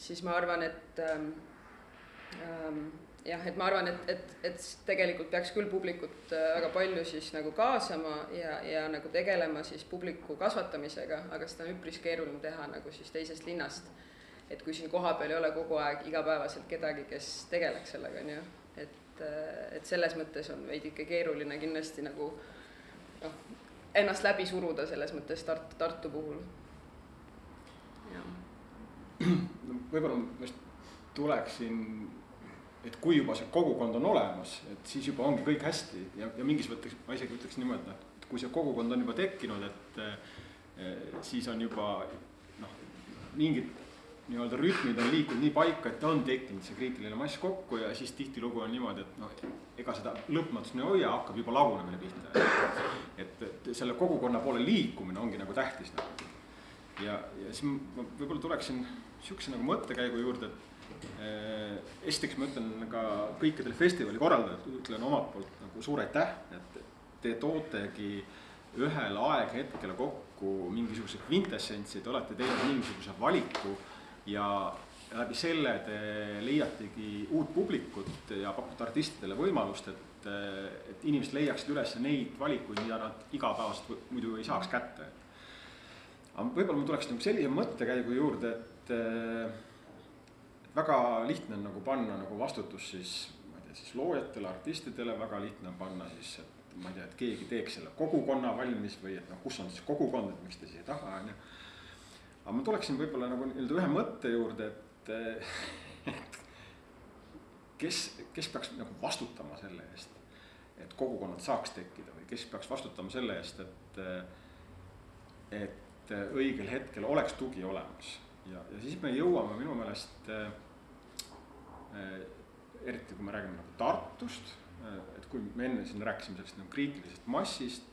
G: siis ma arvan, et ähm, ähm, jah, et ma arvan, et, et, et tegelikult peaks küll publikut äh, väga palju siis nagu kaasama ja, ja nagu tegelema siis publiku kasvatamisega, aga seda on üpris keeruline teha nagu siis teisest linnast et kui siin kohapeal ei ole kogu aeg igapäevaselt kedagi, kes tegeleks sellega, on ju, et, et selles mõttes on veidike keeruline kindlasti nagu noh, ennast läbi suruda selles mõttes Tartu, Tartu puhul.
D: no võib-olla ma just tuleksin, et kui juba see kogukond on olemas, et siis juba ongi kõik hästi. Ja, ja mingis mõttes ma isegi ütleks niimoodi, et kui see kogukond on juba tekkinud, et eh, siis on juba noh, mingid nii-öelda rütmid on liikunud nii paika, et on tekkinud see kriitiline mass kokku ja siis tihtilugu on niimoodi, et noh, ega seda lõpmatust ei hoia, hakkab juba lagunemine pihta. et, et selle kogukonna poole liikumine ongi nagu tähtis nagu. ja, ja siis ma võib-olla tuleksin sihukese nagu mõttekäigu juurde, et eh, esiteks ma ütlen ka kõikidele festivali korraldajatele, ütlen omalt poolt nagu suur aitäh, et te tootegi ühel aeghetkel kokku mingisuguse kvintessentsi, te olete teinud mingisuguse valiku ja läbi selle te leiategi uut publikut ja pakute artistidele võimalust, et, et inimesed leiaksid üles neid valikuid, mida nad igapäevaselt muidu ei saaks kätte. aga võib-olla ma tuleks nagu sellise mõttekäigu juurde, et, et väga lihtne on nagu panna nagu vastutus siis, ma ei tea, siis loojatele, artistidele, väga lihtne on panna siis, et ma ei tea, et keegi teeks selle kogukonna valmis või et noh, kus on siis kogukond, et miks te siia taha on ju aga ma tuleksin võib-olla nagu nii-öelda ühe mõtte juurde, et, et kes, kes peaks nagu vastutama selle eest, et kogukonnad saaks tekkida või kes peaks vastutama selle eest, et, et õigel hetkel oleks tugi olemas. ja, ja siis me jõuame minu meelest äh,, eriti kui me räägime nagu Tartust et kui me enne siin rääkisime sellest nagu kriitilisest massist,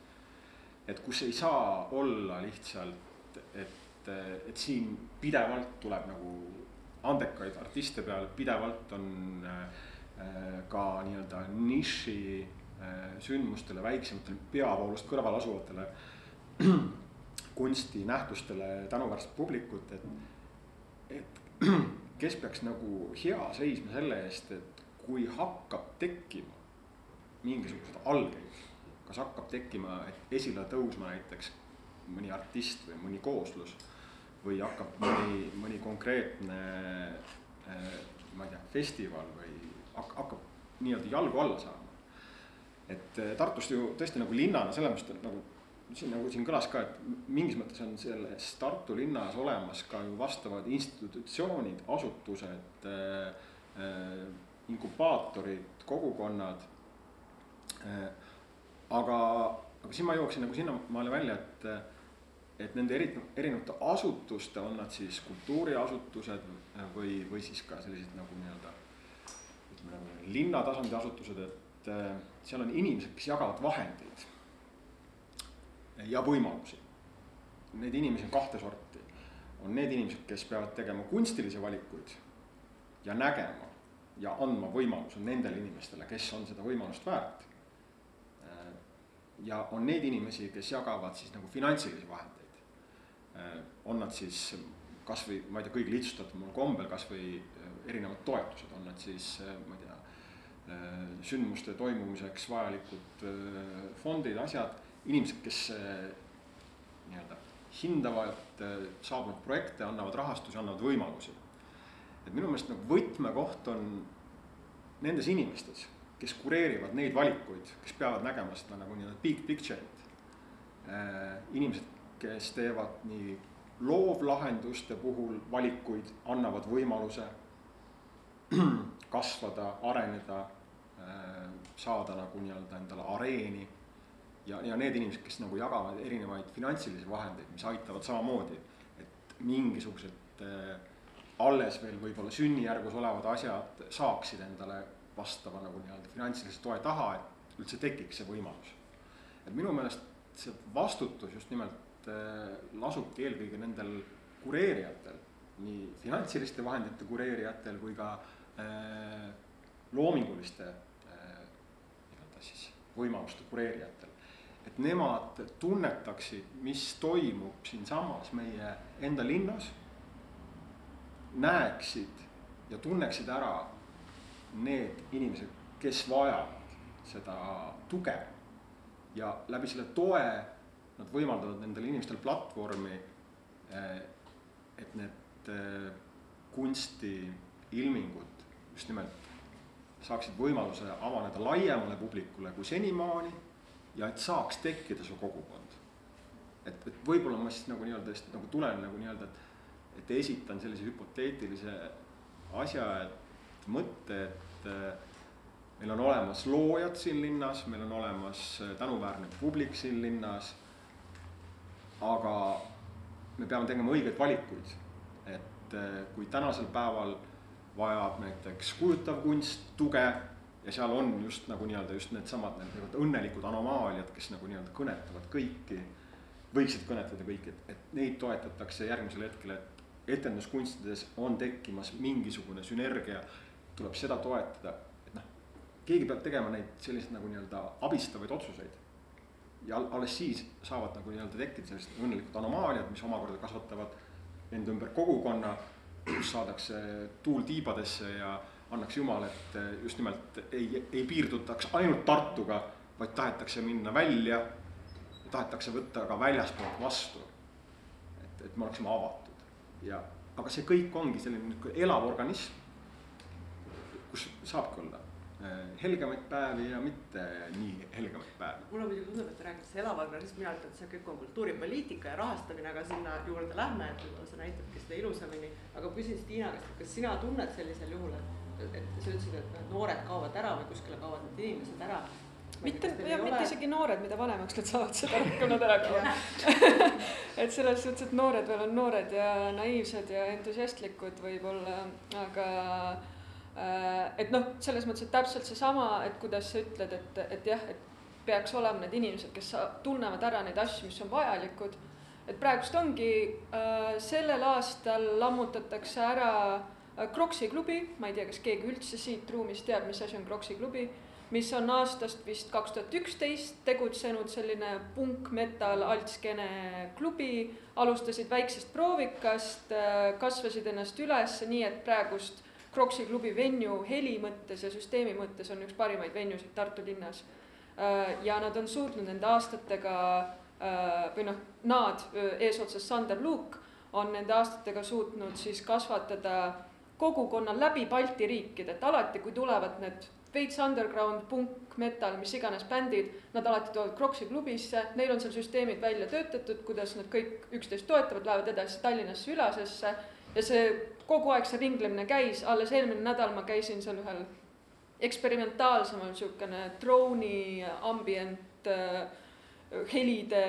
D: et kus ei saa olla lihtsalt, et et, et siin pidevalt tuleb nagu andekaid artiste peale, pidevalt on äh, ka nii-öelda niši äh, sündmustele, väiksematele peavoolust kõrval asuvatele <clears throat> kunstinähtustele tänuväärset publikut, et, et <clears throat> kes peaks nagu hea seisma selle eest, et kui hakkab tekkima mingisuguseid algeid, kas hakkab tekkima, esile tõusma näiteks mõni artist või mõni kooslus või hakkab mõni, mõni konkreetne äh, ma ei tea, festival või hakkab nii-öelda jalgu alla saama. et äh, Tartust ju tõesti nagu linnana selles mõttes nagu siin nagu siin kõlas ka, et mingis mõttes on selles Tartu linnas olemas ka ju vastavad institutsioonid, asutused äh,, inkubaatorid, kogukonnad äh,. aga, aga siis ma jõuaksin nagu sinnamaale välja, et et nende eri, erinevate asutuste, on nad siis kultuuriasutused või, või siis ka sellised nagu nii-öelda ütleme nagu linnatasandi asutused, et äh, seal on inimesed, kes jagavad vahendeid ja võimalusi. Neid inimesi on kahte sorti. on need inimesed, kes peavad tegema kunstilisi valikuid ja nägema ja andma võimaluse nendele inimestele, kes on seda võimalust väärt. Äh, ja on neid inimesi, kes jagavad siis nagu finantsilisi vahendeid on nad siis kasvõi ma ei tea, kõige lihtsustatumal kombel kasvõi äh, erinevad toetused, on nad siis äh, ma ei tea, sündmuste toimumiseks vajalikud fondid, asjad, inimesed, kes nii-öelda hindavad saabunud projekte, annavad rahastusi, annavad võimalusi. et minu meelest nagu võtmekoht on nendes inimestes, kes kureerivad neid valikuid, kes peavad nägema seda nagu nii-öelda big picture'it. inimesed, kes teevad nii loovlahenduste puhul valikuid, annavad võimaluse <clears throat> kasvada, areneda, äh, saada nagu nii-öelda endale areeni. ja, ja need inimesed, kes nagu jagavad erinevaid finantsilisi vahendeid, mis aitavad samamoodi, et mingisugused äh, alles veel võib-olla sünnijärgus olevad asjad saaksid endale vastava nagu nii-öelda finantsilise toe taha, et üldse tekiks see võimalus. et minu meelest see vastutus just nimelt lasubki eelkõige nendel kureerijatel, nii finantsiliste vahendite kureerijatel kui ka äh, loominguliste äh, nii-öelda siis võimaluste kureerijatel. et nemad tunnetaksid, mis toimub siinsamas meie enda linnas, näeksid ja tunneksid ära need inimesed, kes vajavad seda tuge ja läbi selle toe nad võimaldavad nendel inimestel platvormi, eh, et need eh, kunstiilmingud just nimelt saaksid võimaluse avaneda laiemale publikule kui senimaani ja et saaks tekkida see kogukond. et, et võib-olla ma siis nagu nii-öelda nagu tulen nagu nii-öelda, et, et esitan sellise hüpoteetilise asja, et mõtte, et eh, meil on olemas loojad siin linnas, meil on olemas tänuväärne publik siin linnas aga me peame tegema õigeid valikuid. et äh, kui tänasel päeval vajab näiteks kujutav kunst tuge ja seal on just nagu nii-öelda just needsamad need nii-öelda õnnelikud anomaaliad, kes nagu nii-öelda kõnetavad kõiki, võiksid kõnetada kõiki, et, et neid toetatakse järgmisel hetkel, et etenduskunstides on tekkimas mingisugune sünergia, tuleb seda toetada, et noh, keegi peab tegema neid selliseid nagu nii-öelda abistavaid otsuseid. Ja alles siis saavad nagu nii-öelda tekkida sellised õnnelikud anomaaliad, mis omakorda kasvatavad enda ümber kogukonna, kus saadakse tuul tiibadesse ja annaks jumal, et just nimelt ei, ei piirdutaks ainult Tartuga, vaid tahetakse minna välja, tahetakse võtta ka väljaspoolt vastu. et, et me oleksime avatud ja, aga see kõik ongi selline niisugune elav organism, kus saabki olla eh, helgemaid päevi ja mitte nii helgemaid päevi.
B: mulle muidugi tundub, et te räägite see elav organism, mina ütlen, et see kõik on kultuuripoliitika ja rahastamine, aga sinna juurde lähme, et võib-olla see näitabki seda ilusamini. aga küsin Stiina käest, et kas sina tunned sellisel juhul, et, et sa ütlesid, et noored kaovad ära või kuskile kaovad need inimesed ära
C: mitte, jah, mitte isegi noored, mida vanemaks nad saavad, seda <laughs> rohkem nad ära kaovad <laughs> et selles suhtes, et noored veel on noored ja naiivsed ja entusiastlikud võib-olla, aga et noh, selles mõttes, et täpselt seesama, et kuidas sa ütled, et, et jah, et peaks olema need inimesed, kes tunnevad ära neid asju, mis on vajalikud. et praegust ongi äh, sellel aastal lammutatakse ära äh, Croksi klubi, ma ei tea, kas keegi üldse siit ruumist teab, mis asi on Croksi klubi mis on aastast vist kaks tuhat üksteist tegutsenud selline punk-metal altskeene klubi, alustasid väiksest proovikast, kasvasid ennast üles, nii et praegust Croksi klubi venue heli mõttes ja süsteemi mõttes on üks parimaid venuesid Tartu linnas. ja nad on suutnud nende aastatega või noh, nad eesotsas Sander Luuk on nende aastatega suutnud siis kasvatada kogukonna läbi Balti riikide, et alati, kui tulevad need veits underground, punk, metal, mis iganes bändid, nad alati tulevad Croksi klubisse, neil on seal süsteemid välja töötatud, kuidas nad kõik üksteist toetavad, lähevad edasi Tallinnasse, Ülasesse ja see kogu aeg see ringlemine käis, alles eelmine nädal ma käisin seal ühel eksperimentaalsemal niisugune drooni ambient äh, helide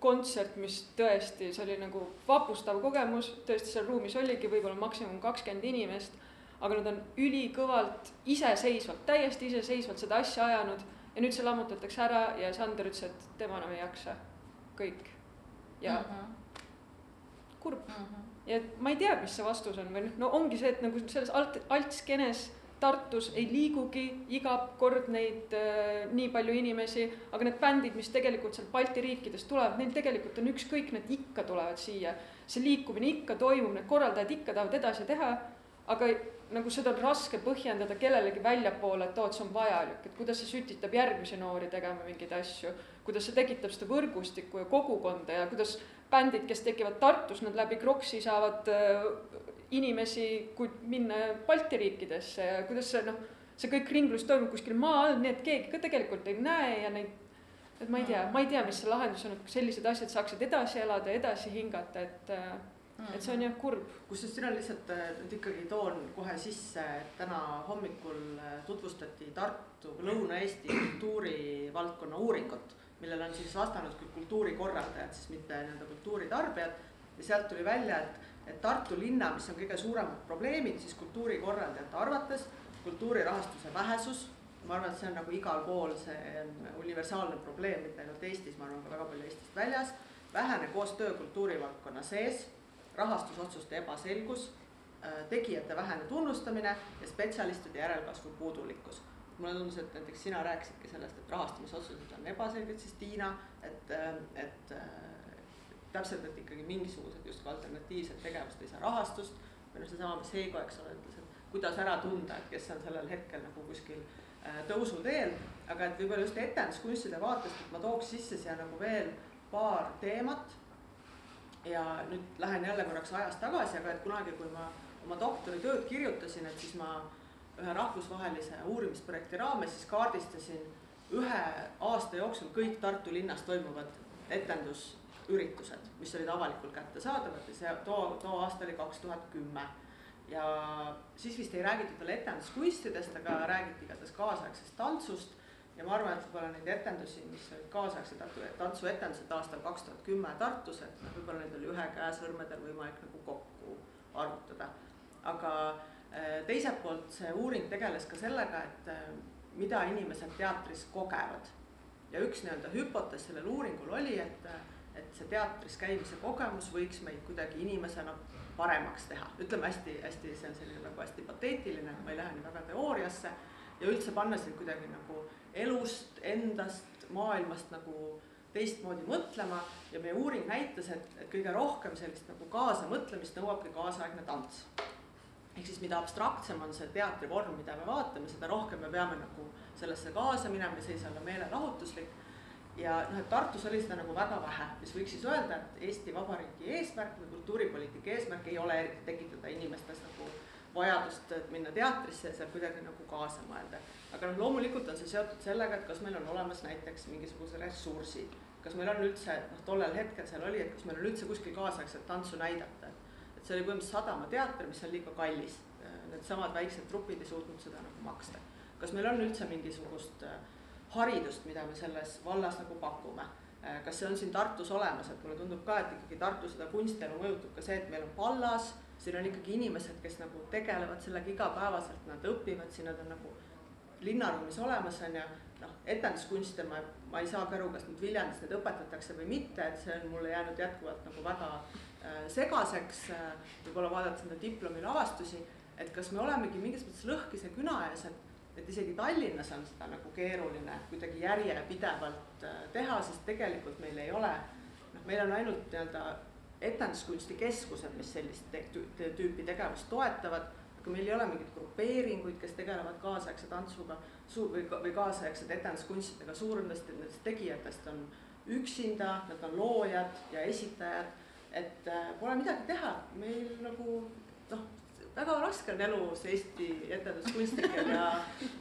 C: kontsert, mis tõesti, see oli nagu vapustav kogemus, tõesti seal ruumis oligi võib-olla maksimum kakskümmend inimest aga nad on ülikõvalt iseseisvalt, täiesti iseseisvalt seda asja ajanud ja nüüd see lammutatakse ära ja Sander ütles, et tema enam ei jaksa, kõik. ja mm -hmm. kurb mm. -hmm. Ja ma ei tea, mis see vastus on või noh, no ongi see, et nagu selles alt, altskenes Tartus ei liigugi iga kord neid äh, nii palju inimesi, aga need bändid, mis tegelikult sealt Balti riikidest tulevad, neil tegelikult on ükskõik, need ikka tulevad siia. see liikumine ikka toimub, need korraldajad ikka tahavad edasi teha, aga nagu seda on raske põhjendada kellelegi väljapoole, et oo, et see on vajalik, et kuidas see sütitab järgmisi noori tegema mingeid asju. kuidas see tekitab seda võrgustikku ja kogukonda ja kuidas bändid, kes tekivad Tartus, nad läbi Kroksi saavad äh, inimesi, kui minna Balti riikidesse ja kuidas see noh, see kõik ringlus toimub kuskil maa all, nii et keegi ka tegelikult ei näe ja neid et ma ei tea, ma ei tea, mis see lahendus on, et sellised asjad saaksid edasi elada, edasi hingata, et äh, et see on jah kurb.
B: kusjuures siin on lihtsalt äh, nüüd ikkagi toon kohe sisse, et täna hommikul tutvustati Tartu, Lõuna-Eesti kultuurivaldkonna uuringut, millele on siis vastanud küll kultuurikorraldajad, siis mitte nii-öelda kultuuritarbijad. ja sealt tuli välja, et, et Tartu linna, mis on kõige suuremad probleemid, siis kultuurikorraldajate arvates kultuuri rahastuse vähesus ma arvan, et see on nagu igal pool, see on universaalne probleem, mitte ainult Eestis, ma arvan ka väga palju Eestist väljas. vähene koostöö kultuurivaldkonna sees rahastusotsuste ebaselgus, äh, tegijate vähene tunnustamine ja spetsialistide järelkasvu puudulikkus. Mulle tundus, et näiteks sina rääkisidki sellest, et rahastamisotsused on ebaselged, siis Tiina, et, äh, et äh, täpselt, et ikkagi mingisugused justkui alternatiivsed tegevused ei saa rahastust. Või noh, seesama, mis Heigo, eks ole, ütles, et kuidas ära tunda, et kes on sellel hetkel nagu kuskil tõusuteel, aga et võib-olla just etenduskunstide vaatest, et ma tooks sisse siia nagu veel paar teemat. Ja nüüd lähen jälle korraks ajas tagasi, aga et kunagi, kui ma oma doktoritööd kirjutasin, et siis ma ühe rahvusvahelise uurimisprojekti raames siis kaardistasin ühe aasta jooksul kõik Tartu linnas toimuvad etendusüritused, mis olid avalikult kättesaadavad ja see too, too aasta oli kaks tuhat kümme. ja siis vist ei räägitud veel etenduskunstidest, aga räägiti igatahes kaasaegsest tantsust ja ma arvan, et võib-olla neid etendusi, mis olid kaasaegsed tantsuetendused aastal kaks tuhat kümme Tartus, et noh, võib-olla neid oli ühe käe sõrmedel võimalik nagu kokku arvutada. aga teiselt poolt see uuring tegeles ka sellega, et äh, mida inimesed teatris kogevad. ja üks nii-öelda hüpotees sellel uuringul oli, et, et see teatris käimise kogemus võiks meid kuidagi inimesena paremaks teha, ütleme hästi-hästi, see on selline nagu hästi pateetiline, ma ei lähe nii väga teooriasse ja üldse panna sind kuidagi nagu elust, endast, maailmast nagu teistmoodi mõtlema ja meie uuring näitas, et, et kõige rohkem sellist nagu kaasamõtlemist nõuabki kaasaegne tants. Ehk siis mida abstraktsem on see teatrivorm, mida me vaatame, seda rohkem me peame nagu sellesse kaasa minema ja see ei saa olla meelelahutuslik. ja noh, et Tartus oli seda nagu väga vähe, mis võiks siis öelda, et Eesti Vabariigi eesmärk või kultuuripoliitika eesmärk ei ole eriti tekitada inimestes nagu vajadust minna teatrisse ja seal kuidagi nagu kaasa mõelda. aga noh, loomulikult on see seotud sellega, et kas meil on olemas näiteks mingisuguse ressursi, kas meil on üldse, noh tollel hetkel seal oli, et kas meil on üldse kuskil kaasaegset tantsu näidata, et see oli põhimõtteliselt Sadama teater, mis on liiga kallis. Needsamad väiksed trupid ei suutnud seda nagu maksta. kas meil on üldse mingisugust äh, haridust, mida me selles vallas nagu pakume? Äh, kas see on siin Tartus olemas, et mulle tundub ka, et ikkagi Tartu seda kunstielu mõjutab ka see, et meil on pallas siin on ikkagi inimesed, kes nagu tegelevad sellega igapäevaselt, nad õpivad siin, nad on nagu linnaruumis olemas, on ju. noh, etenduskunste ma, ma ei saagi aru, kas nüüd Viljandis neid õpetatakse või mitte, et see on mulle jäänud jätkuvalt nagu väga segaseks äh,. võib-olla vaadates nende diplomil avastusi, et kas me olemegi mingis mõttes lõhkise küna ees, et, et isegi Tallinnas on seda nagu keeruline kuidagi järjepidevalt äh, teha, sest tegelikult meil ei ole, noh, meil on ainult nii-öelda etenduskunstikeskused, mis sellist tüüpi tegevust toetavad, aga meil ei ole mingeid grupeeringuid, kes tegelevad kaasaegse tantsuga suur või, või kaasaegsete etenduskunstidega, suurem osa nendest tegijatest on üksinda, nad on loojad ja esitajad, et äh, pole midagi teha, meil nagu noh, väga raske on elus Eesti etenduskunstnikel ja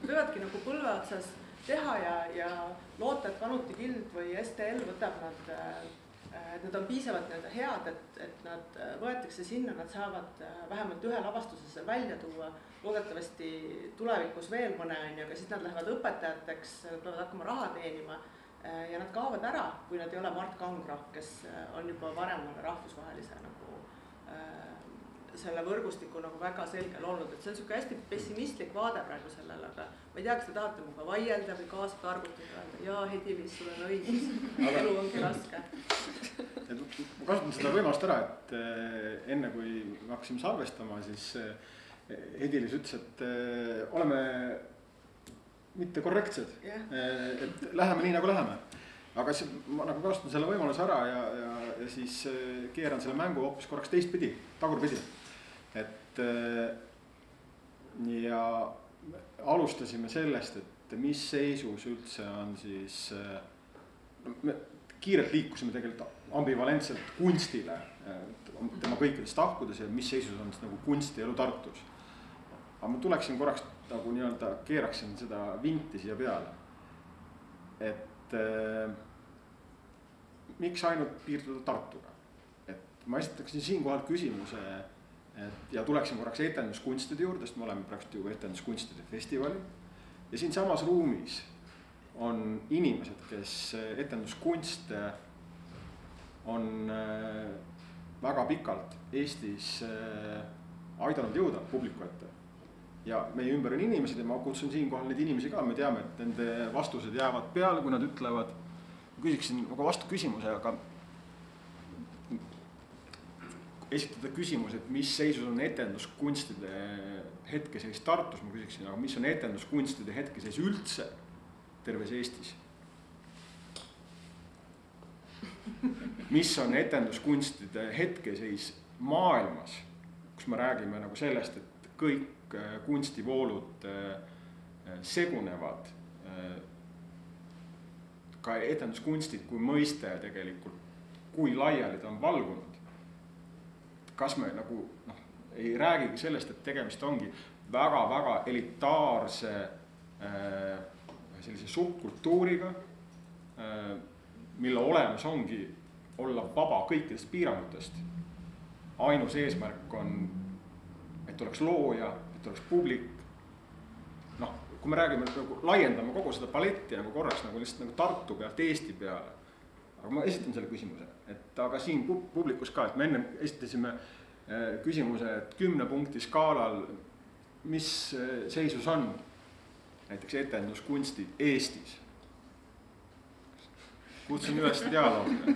B: võivadki nagu põlve otsas teha ja, ja loota, et Kanuti Gild või STL võtab nad äh, et nad on piisavalt nii-öelda head, et, et nad äh, võetakse sinna, nad saavad äh, vähemalt ühe lavastuse seal välja tuua. loodetavasti tulevikus veel mõne on ju, aga siis nad lähevad õpetajateks, nad peavad hakkama raha teenima. Ja nad kaovad ära, kui nad ei ole Mart Kangro, kes on juba varem rahvusvahelise nagu selle võrgustiku nagu väga selgel olnud, et see on niisugune hästi pessimistlik vaade praegu sellele, aga ma ei tea, kas te tahate minuga vaielda või kaasa targutada, öelda jaa, Hedi-Liis, sul on õigus aga... elu ongi raske.
D: ma kasutan seda võimalust ära, et enne kui me hakkasime salvestama, siis eh, Hedi-Liis ütles, et oleme mitte korrektsed yeah., et läheme nii, nagu läheme aga siis ma nagu kasutan selle võimaluse ära ja, ja, ja siis keeran selle mängu hoopis korraks teistpidi, tagurpidi et äh, ja alustasime sellest, et mis seisus üldse on siis, äh, me kiirelt liikusime tegelikult ambivalentselt kunstile, tema kõikides tahkudes ja mis seisus on siis nagu kunstielu Tartus. Aga ma tuleksin korraks nagu nii-öelda keeraksin seda vinti siia peale. et äh, miks ainult piirduda Tartuga, et ma esitaksin siinkohal küsimuse et ja tuleksin korraks etenduskunstide juurde, sest me oleme praegu ju etenduskunstide festivalil. ja siinsamas ruumis on inimesed, kes etenduskunste on äh, väga pikalt Eestis äh, aidanud jõuda publiku ette. Ja meie ümber on inimesed ja ma kutsun siinkohal neid inimesi ka, me teame, et nende vastused jäävad peale, kui nad ütlevad. küsiksin nagu vastu küsimuse, aga esitada küsimus, et mis seisus on etenduskunstide hetkeseis Tartus, ma küsiksin, aga mis on etenduskunstide hetkeseis üldse terves Eestis? mis on etenduskunstide hetkeseis maailmas, kus me räägime nagu sellest, et kõik kunstivoolud äh, segunevad. Äh, ka etenduskunstid kui mõiste tegelikult, kui laiali ta on valgunud kas me nagu noh, ei räägigi sellest, et tegemist ongi väga-väga elitaarse äh, sellise subkultuuriga äh,, mille olemus ongi olla vaba kõikidest piirangutest. ainus eesmärk on, et oleks looja, oleks publik. noh, kui me räägime nagu laiendame kogu seda paletti nagu korraks nagu lihtsalt nagu Tartu pealt Eesti peale aga ma esitan selle küsimuse, et aga siin publikus ka, et me ennem esitasime küsimuse, et kümne punkti skaalal, mis seisus on näiteks etenduskunstid Eestis? kutsun üles dialoogi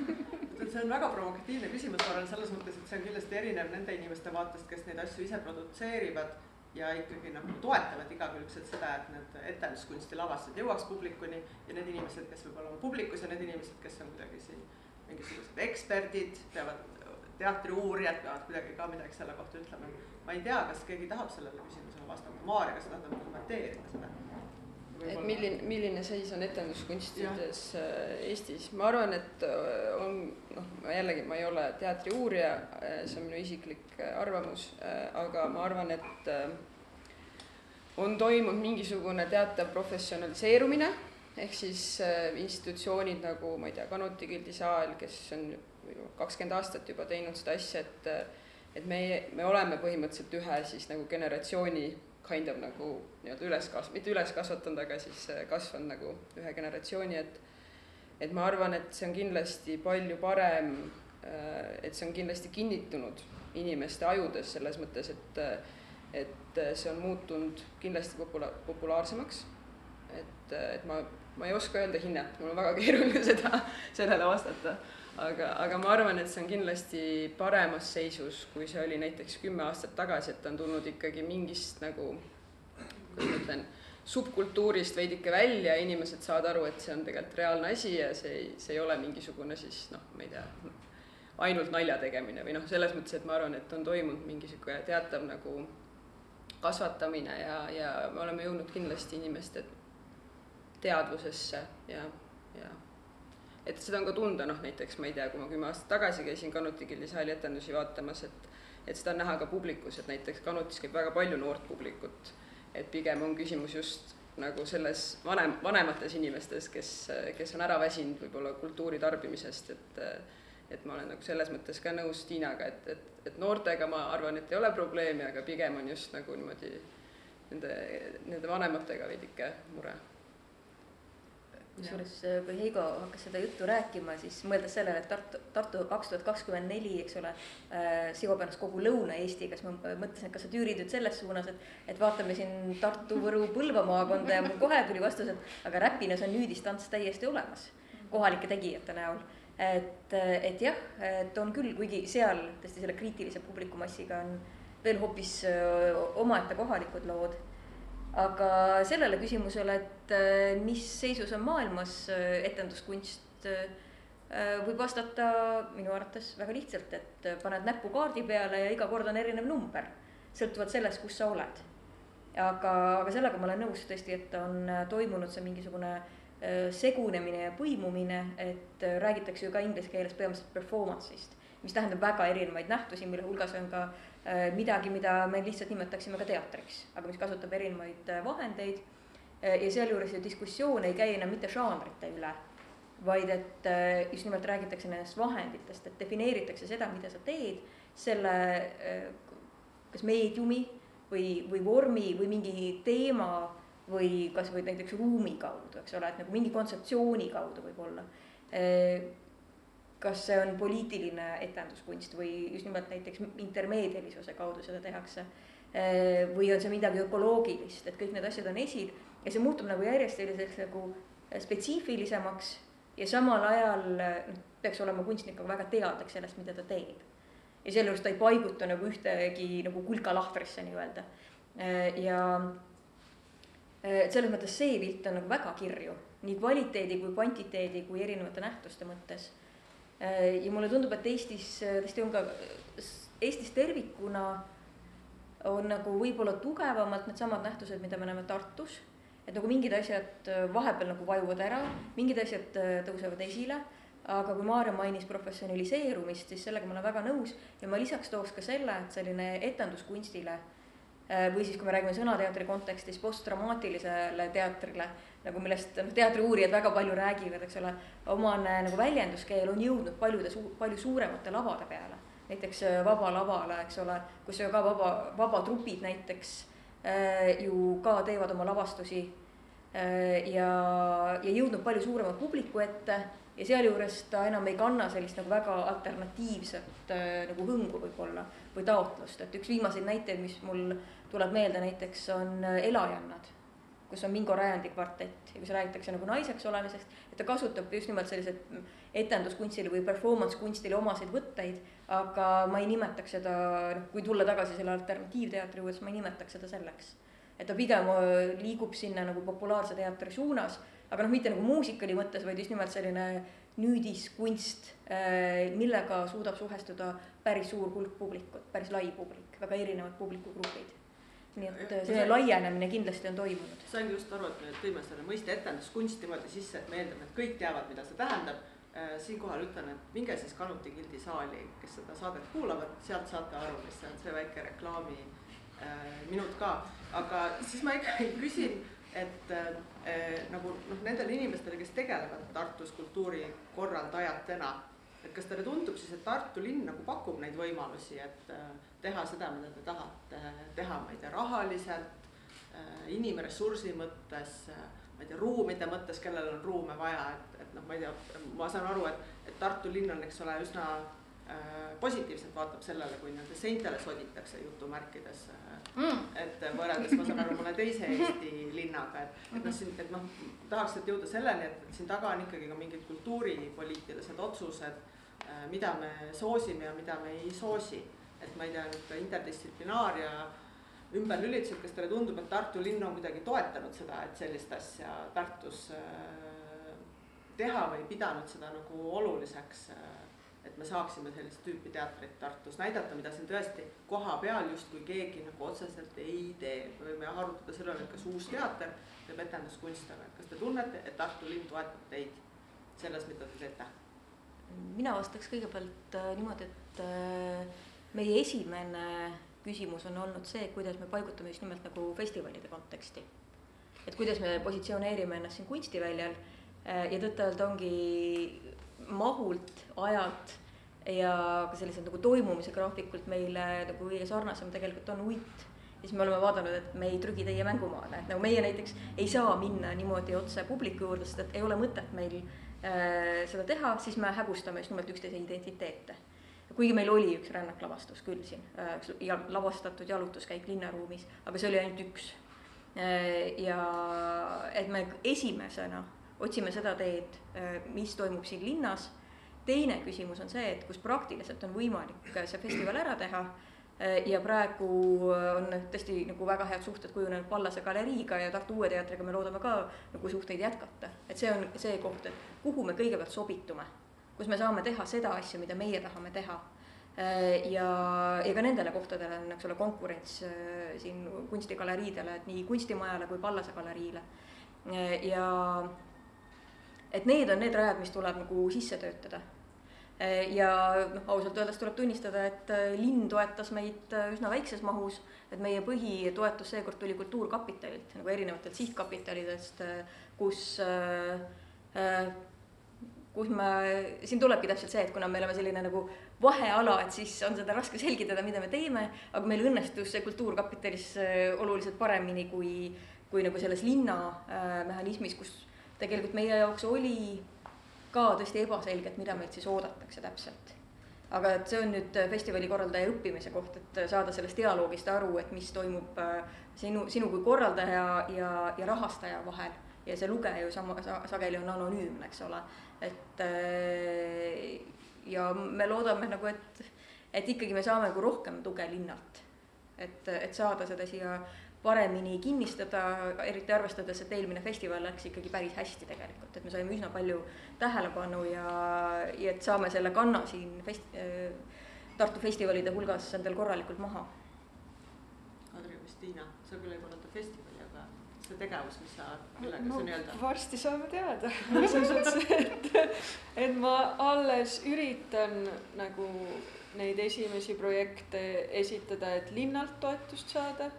B: see on väga provokatiivne küsimus, ma arvan selles mõttes, et see on kindlasti erinev nende inimeste vaatest, kes neid asju ise produtseerivad ja ikkagi nagu toetavad igakülgselt seda, et need etenduskunsti lavastused jõuaks publikuni ja need inimesed, kes võib-olla on publikus ja need inimesed, kes on kuidagi siin mingisugused eksperdid, peavad, teatriuurijad peavad kuidagi ka midagi selle kohta ütlema. ma ei tea, kas keegi tahab sellele küsimusele vastata, Maarja, kas sa tahad kommenteerida seda?
G: Et milline, milline seis on etenduskunstides ja. Äh, Eestis, ma arvan, et äh, on noh, jällegi ma ei ole teatri uurija, äh, see on minu isiklik arvamus, aga ma arvan, et on toimunud mingisugune teatav professionaliseerumine, ehk siis institutsioonid nagu ma ei tea, Kanuti gildisaal, kes on kakskümmend aastat juba teinud seda asja, et et meie, me oleme põhimõtteliselt ühe siis nagu generatsiooni kind of nagu nii-öelda üles kas-, mitte üles kasvatanud, aga siis äh, kasvanud nagu ühe generatsiooni, et et ma arvan, et see on kindlasti palju parem, äh, et see on kindlasti kinnitunud inimeste ajudes selles mõttes, et et see on muutunud kindlasti popula-, populaarsemaks. et, et ma, ma ei oska öelda hinnet, mul on väga <laughs> keeruline seda, sellele vastata aga, aga ma arvan, et see on kindlasti paremas seisus, kui see oli näiteks kümme aastat tagasi, et ta on tulnud ikkagi mingist nagu, kuidas ma ütlen, subkultuurist veidike välja, inimesed saavad aru, et see on tegelikult reaalne asi ja see ei, see ei ole mingisugune siis noh, ma ei tea, ainult nalja tegemine või noh, selles mõttes, et ma arvan, et on toimunud mingisugune teatav nagu kasvatamine ja, ja me oleme jõudnud kindlasti inimeste teadvusesse ja, ja et seda on ka tunda, noh näiteks ma ei tea, kui ma kümme aastat tagasi käisin Kanuti gildisaali etendusi vaatamas, et et seda on näha ka publikus, et näiteks Kanutis käib väga palju noort publikut. et pigem on küsimus just nagu selles vanem, vanemates inimestes, kes, kes on ära väsinud võib-olla kultuuri tarbimisest, et et ma olen nagu selles mõttes ka nõus Tiinaga, et, et, et noortega ma arvan, et ei ole probleemi, aga pigem on just nagu niimoodi nende, nende vanematega veidike mure
F: kusjuures äh, kui Heigo hakkas seda juttu rääkima, siis mõeldes sellele, et Tartu, Tartu kaks tuhat kakskümmend neli, eks ole äh,, seob ennast kogu Lõuna-Eestiga, siis ma mõtlesin, et kas sa tüürid nüüd selles suunas, et, et vaatame siin Tartu, Võru, Põlva maakonda ja mul kohe tuli vastus, et aga Räpinas on nüüdistants täiesti olemas kohalike tegijate näol. et, et jah, et on küll, kuigi seal tõesti selle kriitilise publikumassiga on veel hoopis öö, omaette kohalikud lood aga sellele küsimusele, et äh, mis seisus on maailmas äh, etenduskunst, äh, võib vastata minu arvates väga lihtsalt, et paned näpu kaardi peale ja iga kord on erinev number, sõltuvalt sellest, kus sa oled. aga, aga sellega ma olen nõus tõesti, et on toimunud see mingisugune segunemine ja põimumine, et räägitakse ju ka inglise keeles põhimõtteliselt performance'ist, mis tähendab väga erinevaid nähtusi, mille hulgas on ka Äh, midagi, mida me lihtsalt nimetaksime ka teatriks, aga mis kasutab erinevaid äh, vahendeid. Äh, ja sealjuures see diskussioon ei käi enam mitte žanrite üle, vaid et just nimelt räägitakse nendest vahenditest, et defineeritakse seda, mida sa teed, selle kas meediumi või, või vormi või mingi teema või kasvõi näiteks ruumi kaudu, eks ole, et nagu mingi kontseptsiooni kaudu võib-olla kas see on poliitiline etenduskunst või just nimelt näiteks intermeedialisuse kaudu seda tehakse. Eh, või on see midagi ökoloogilist, et kõik need asjad on esil ja see muutub nagu järjest selliseks nagu spetsiifilisemaks ja samal ajal noh, peaks olema kunstnik nagu väga teadlik sellest, mida ta teeb. ja sealjuures ta ei paiguta nagu ühtegi nagu kulka lahtrisse nii-öelda. Ja et selles mõttes see pilt on nagu väga kirju, nii kvaliteedi kui kvantiteedi kui erinevate nähtuste mõttes ja mulle tundub, et Eestis äh, tõesti on ka, Eestis tervikuna on nagu võib-olla tugevamalt needsamad nähtused, mida me näeme Tartus. et nagu mingid asjad äh, vahepeal nagu vajuvad ära, mingid asjad tõusevad esile. aga kui Maarja mainis professionaliseerumist, siis sellega ma olen väga nõus ja ma lisaks tooks ka selle, et selline etenduskunstile või siis, kui me räägime sõnateatri kontekstis postdramaatilisele teatrile nagu millest noh, teatriuurijad väga palju räägivad, eks ole, omane nagu väljenduskeel on jõudnud paljude suu-, palju suuremate lavade peale. näiteks äh, Vaba Lavale, eks ole, kus ka vaba, vabatrupid näiteks äh, ju ka teevad oma lavastusi äh, ja, ja jõudnud palju suurema publiku ette ja sealjuures ta enam ei kanna sellist nagu väga alternatiivset äh, nagu hõngu võib-olla või taotlust, et üks viimaseid näiteid, mis mul tuleb meelde näiteks on äh, Elajannad, kus on Mingo Rajandi kvartett ja kus räägitakse nagu naiseks olemisest, et ta kasutab just nimelt selliseid etenduskunstile või performance kunstile omaseid võtteid, aga ma ei nimetaks seda, noh, kui tulla tagasi selle alternatiivteatri juurde, siis ma ei nimetaks seda selleks. et ta pigem äh, liigub sinna nagu populaarse teatri suunas, aga noh, mitte nagu muusikali mõttes, vaid just nimelt selline nüüdiskunst, äh, millega suudab suhestuda päris suur hulk publikut, päris lai publik, väga erinevad publikugrupid nii et selline laienemine kindlasti on toimunud.
B: saingi just aru, et me tõime selle mõiste etenduskunst niimoodi sisse, et me eeldame, et kõik teavad, mida see tähendab Äh, siinkohal ütlen, et minge siis Kanuti gildi saali, kes seda saadet kuulavad, sealt saate aru, mis see on, see väike reklaami äh, minut ka. aga siis ma ikkagi <laughs> küsin, et äh, nagu noh, nendele inimestele, kes tegelevad Tartus kultuurikorraldajatena, et kas teile tundub siis, et Tartu linn nagu pakub neid võimalusi, et äh, teha seda, mida te tahate teha, ma ei tea, rahaliselt äh,, inimressursi mõttes äh,, ma ei tea, ruumide mõttes, kellel on ruume vaja, et et noh, ma ei tea, ma saan aru, et, et Tartu linn on, eks ole, üsna äh, positiivselt vaatab sellele, kui nende seintele soditakse jutumärkides mm.. et võrreldes, ma saan aru, mõne teise Eesti linnaga, et, et noh, siin, et noh, tahaks, et jõuda selleni, et, siin taga on ikkagi ka mingid kultuuripoliitilised otsused mida me soosime ja mida me ei soosi. Et ma ei tea, nüüd interdistsiplinaaria ümberlülitused, kas teile tundub, et Tartu linn on kuidagi toetanud seda, et sellist asja Tartus äh, teha või pidanud seda nagu oluliseks, et me saaksime sellist tüüpi teatrit Tartus näidata, mida siin tõesti koha peal justkui keegi nagu otseselt ei tee. me võime arutada selle üle, et kas uus teater teeb etenduskunste või kas te tunnete, et Tartu linn toetab teid selles, mida te teete?
F: mina vastaks kõigepealt äh, niimoodi, et äh, meie esimene küsimus on olnud see, kuidas me paigutame just nimelt nagu festivalide konteksti. et kuidas me positsioneerime ennast siin kunstiväljal Äh, ja tõtt-öelda ongi mahult, ajalt ja ka selliselt nagu toimumise graafikult meile nagu kõige sarnasem tegelikult on uit. ja siis me oleme vaadanud, et me ei trügi teie mängumaale, et nagu meie näiteks ei saa minna niimoodi otse publiku juurde, sest et ei ole mõtet meil äh, seda teha, siis me hägustame just nimelt üksteise identiteete. Kuigi meil oli üks rännaklavastus küll siin äh,, ja lavastatud jalutuskäik linnaruumis, aga see oli ainult üks äh,. ja et me esimesena otsime seda teed, äh, mis toimub siin linnas. teine küsimus on see, et kus praktiliselt on võimalik see festival ära teha ja praegu on tõesti nagu väga head suhted kujunenud Pallase galeriiga ja Tartu Uue Teatriga me loodame ka nagu suhteid jätkata. et see on see koht, et kuhu me kõigepealt sobitume, kus me saame teha seda asja, mida meie tahame teha äh, ja, ja ka nendele kohtadele on, eks ole, konkurents siin kunstigaleriidele, et nii kunstimajale kui Pallase galeriile. ja et need on need rajad, mis tuleb nagu sisse töötada. ja noh, ausalt öeldes tuleb tunnistada, et äh, linn toetas meid äh, üsna väikses mahus, et meie põhitoetus seekord tuli Kultuurkapitalilt nagu erinevatelt sihtkapitalidest, äh, kus me, siin tulebki täpselt see, et kuna me oleme selline nagu vaheala, et siis on seda raske selgitada, mida me teeme, aga meil õnnestus see Kultuurkapitalis oluliselt paremini kui, kui nagu selles linna äh, mehhanismis, kus tegelikult meie jaoks oli ka tõesti ebaselge, et mida meilt siis oodatakse täpselt. aga et see on nüüd festivali korraldaja õppimise koht, et saada sellest dialoogist aru, et mis toimub äh, sinu, sinu kui korraldaja ja, ja rahastaja vahel. ja see lugeja ju sama sageli on anonüümne, eks ole, et äh, ja me loodame nagu, et, et ikkagi me saame nagu rohkem tuge linnalt. et, et saada seda siia paremini kinnistada, eriti arvestades, et eelmine festival läks ikkagi päris hästi tegelikult, et me saime üsna palju tähelepanu ja, ja et saame selle kanna siin fest-, Tartu festivalide hulgas endal korralikult maha.
B: Kadri või Stiina, sa küll ei korralda festivali, aga see tegevus, mis sa, millega
C: no,
B: sa nii-öelda.
C: varsti saame teada <laughs> selles mõttes, et, et ma alles üritan nagu neid esimesi projekte esitada, et linnalt toetust saada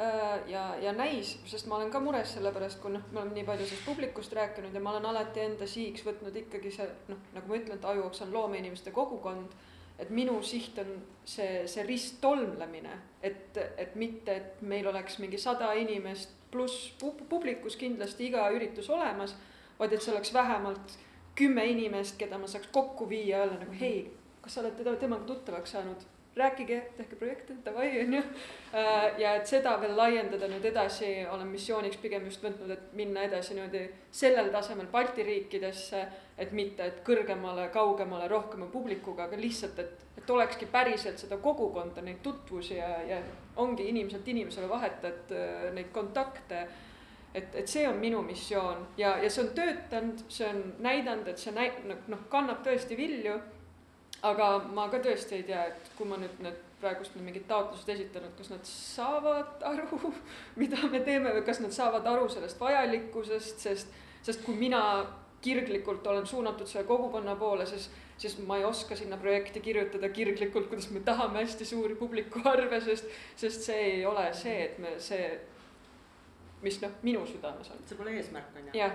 C: Äh, ja, ja näis, sest ma olen ka mures selle pärast, kui noh, me oleme nii palju sellest publikust rääkinud ja ma olen alati enda sihiks võtnud ikkagi see noh, nagu ma ütlen, et Ajuoks on loomeinimeste kogukond. et minu siht on see, see risttolmlemine, et, et mitte, et meil oleks mingi sada inimest pluss publikus kindlasti iga üritus olemas, vaid et see oleks vähemalt kümme inimest, keda ma saaks kokku viia, öelda nagu hei, kas sa oled teda, temaga tuttavaks saanud rääkige, tehke projekte, davai, onju. ja et seda veel laiendada nüüd edasi, olen missiooniks pigem just võtnud, et minna edasi niimoodi sellel tasemel Balti riikidesse. et mitte, et kõrgemale, kaugemale, rohkema publikuga, aga lihtsalt, et, et olekski päriselt seda kogukonda, neid tutvusi ja, ja ongi inimeselt inimesele vahetad äh, neid kontakte et, et see on minu missioon ja, ja see on töötanud, see on näidanud, et see näi-, noh, kannab tõesti vilju aga ma ka tõesti ei tea, et kui ma nüüd need praegust mingid taotlused esitanud, kas nad saavad aru, <laughs> mida me teeme või kas nad saavad aru sellest vajalikkusest, sest, sest kui mina kirglikult olen suunatud selle kogukonna poole, siis, siis ma ei oska sinna projekti kirjutada kirglikult, kuidas me tahame hästi suuri publikuarve, sest, sest see ei ole see, et me see, mis noh, minu südames on.
B: see pole eesmärk, on
C: ju. jah,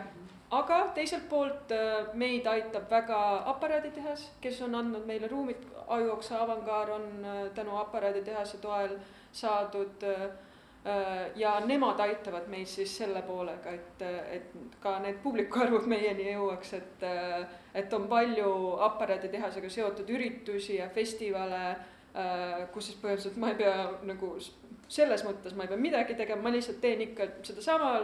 C: aga teiselt poolt äh, meid aitab väga aparaaditehas, kes on andnud meile ruumid, Ajuoksa avangaar on äh, tänu aparaaditehase toel saadud. Äh, ja nemad aitavad meid siis selle poolega, et, et ka need publikuarvud meieni jõuaks, et, et on palju aparaaditehasega seotud üritusi ja festivale kus siis põhimõtteliselt ma ei pea nagu selles mõttes ma ei pea midagi tegema, ma lihtsalt teen ikka sedasama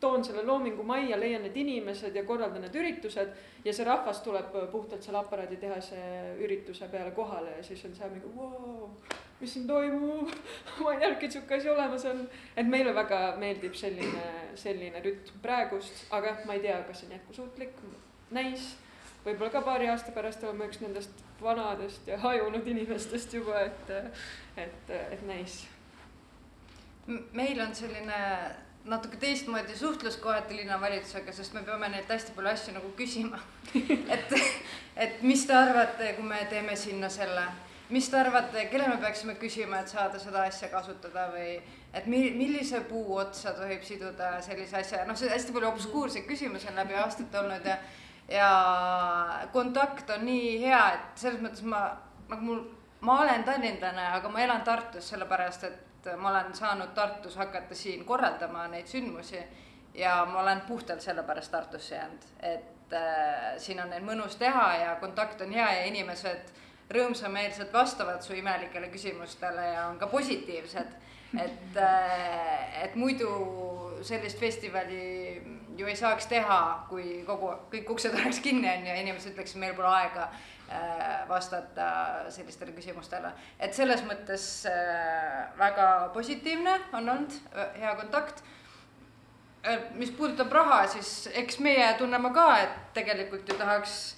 C: toon selle loomingu majja, leian need inimesed ja korraldan need üritused ja see rahvas tuleb puhtalt selle aparaaditehase ürituse peale kohale ja siis on seal mingi vau, mis siin toimub, <laughs> ma ei teadnudki, et sihuke asi olemas on. et meile väga meeldib selline, selline rütm praegust, aga jah, ma ei tea, kas see on jätkusuutlik, näis. võib-olla ka paari aasta pärast oleme üks nendest vanadest ja hajunud inimestest juba, et, et, et näis.
E: Meil on selline natuke teistmoodi suhtlus kohati linnavalitsusega, sest me peame neilt hästi palju asju nagu küsima. <laughs> et, et mis te arvate, kui me teeme sinna selle, mis te arvate, kelle me peaksime küsima, et saada seda asja kasutada või et mi-, millise puu otsa tohib siduda sellise asja, noh, see hästi palju obskuurseid küsimusi on läbi aastate olnud ja ja kontakt on nii hea, et selles mõttes ma, nagu mul, ma olen tallinlane, aga ma elan Tartus, sellepärast et et ma olen saanud Tartus hakata siin korraldama neid sündmusi ja ma olen puhtalt sellepärast Tartusse jäänud, et äh, siin on neil mõnus teha ja kontakt on hea ja inimesed rõõmsameelselt vastavad su imelikele küsimustele ja on ka positiivsed. et äh,, et muidu sellist festivali ju ei saaks teha, kui kogu, kõik uksed oleks kinni, on ju, ja inimesed ütleksid, meil pole aega vastata sellistele küsimustele. et selles mõttes äh, väga positiivne on olnud, äh, hea kontakt. mis puudutab raha, siis eks meie tunneme ka, et tegelikult ju tahaks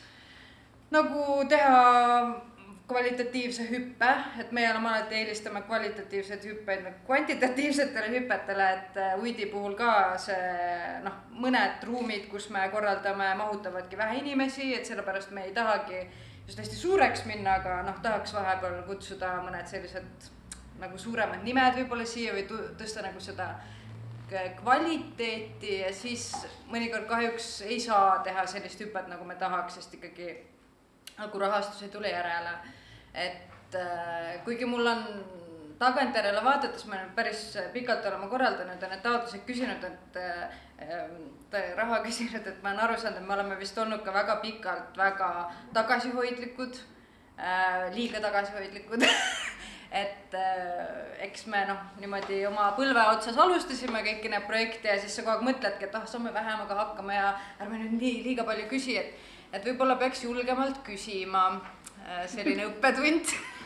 E: nagu teha kvalitatiivse hüppe, et meie oleme alati eelistame kvalitatiivseid hüppeid nagu kvantitatiivsetele hüpetele, et Uidi puhul ka see noh, mõned ruumid, kus me korraldame, mahutavadki vähe inimesi, et sellepärast me ei tahagi just hästi suureks minna, aga noh, tahaks vahepeal kutsuda mõned sellised nagu suuremad nimed võib-olla siia või tõsta nagu seda kvaliteeti ja siis mõnikord kahjuks ei saa teha sellist hüpet, nagu me tahaks, sest ikkagi nagu rahastus ei tule järele. et äh, kuigi mul on tagantjärele vaadates me nüüd päris pikalt oleme korraldanud ja need taotlused küsinud, et äh, raha küsinud, <laughs> et ma olen aru saanud, et me oleme vist olnud ka väga pikalt väga tagasihoidlikud äh,, liiga tagasihoidlikud. <laughs> Et äh, eks me noh, niimoodi oma põlve otsas alustasime kõiki neid projekte ja siis sa kogu aeg mõtledki, et ah, saame vähemaga hakkama ja ärme nüüd nii liiga palju küsi, et, et võib-olla peaks julgemalt küsima äh, selline õppetund <laughs>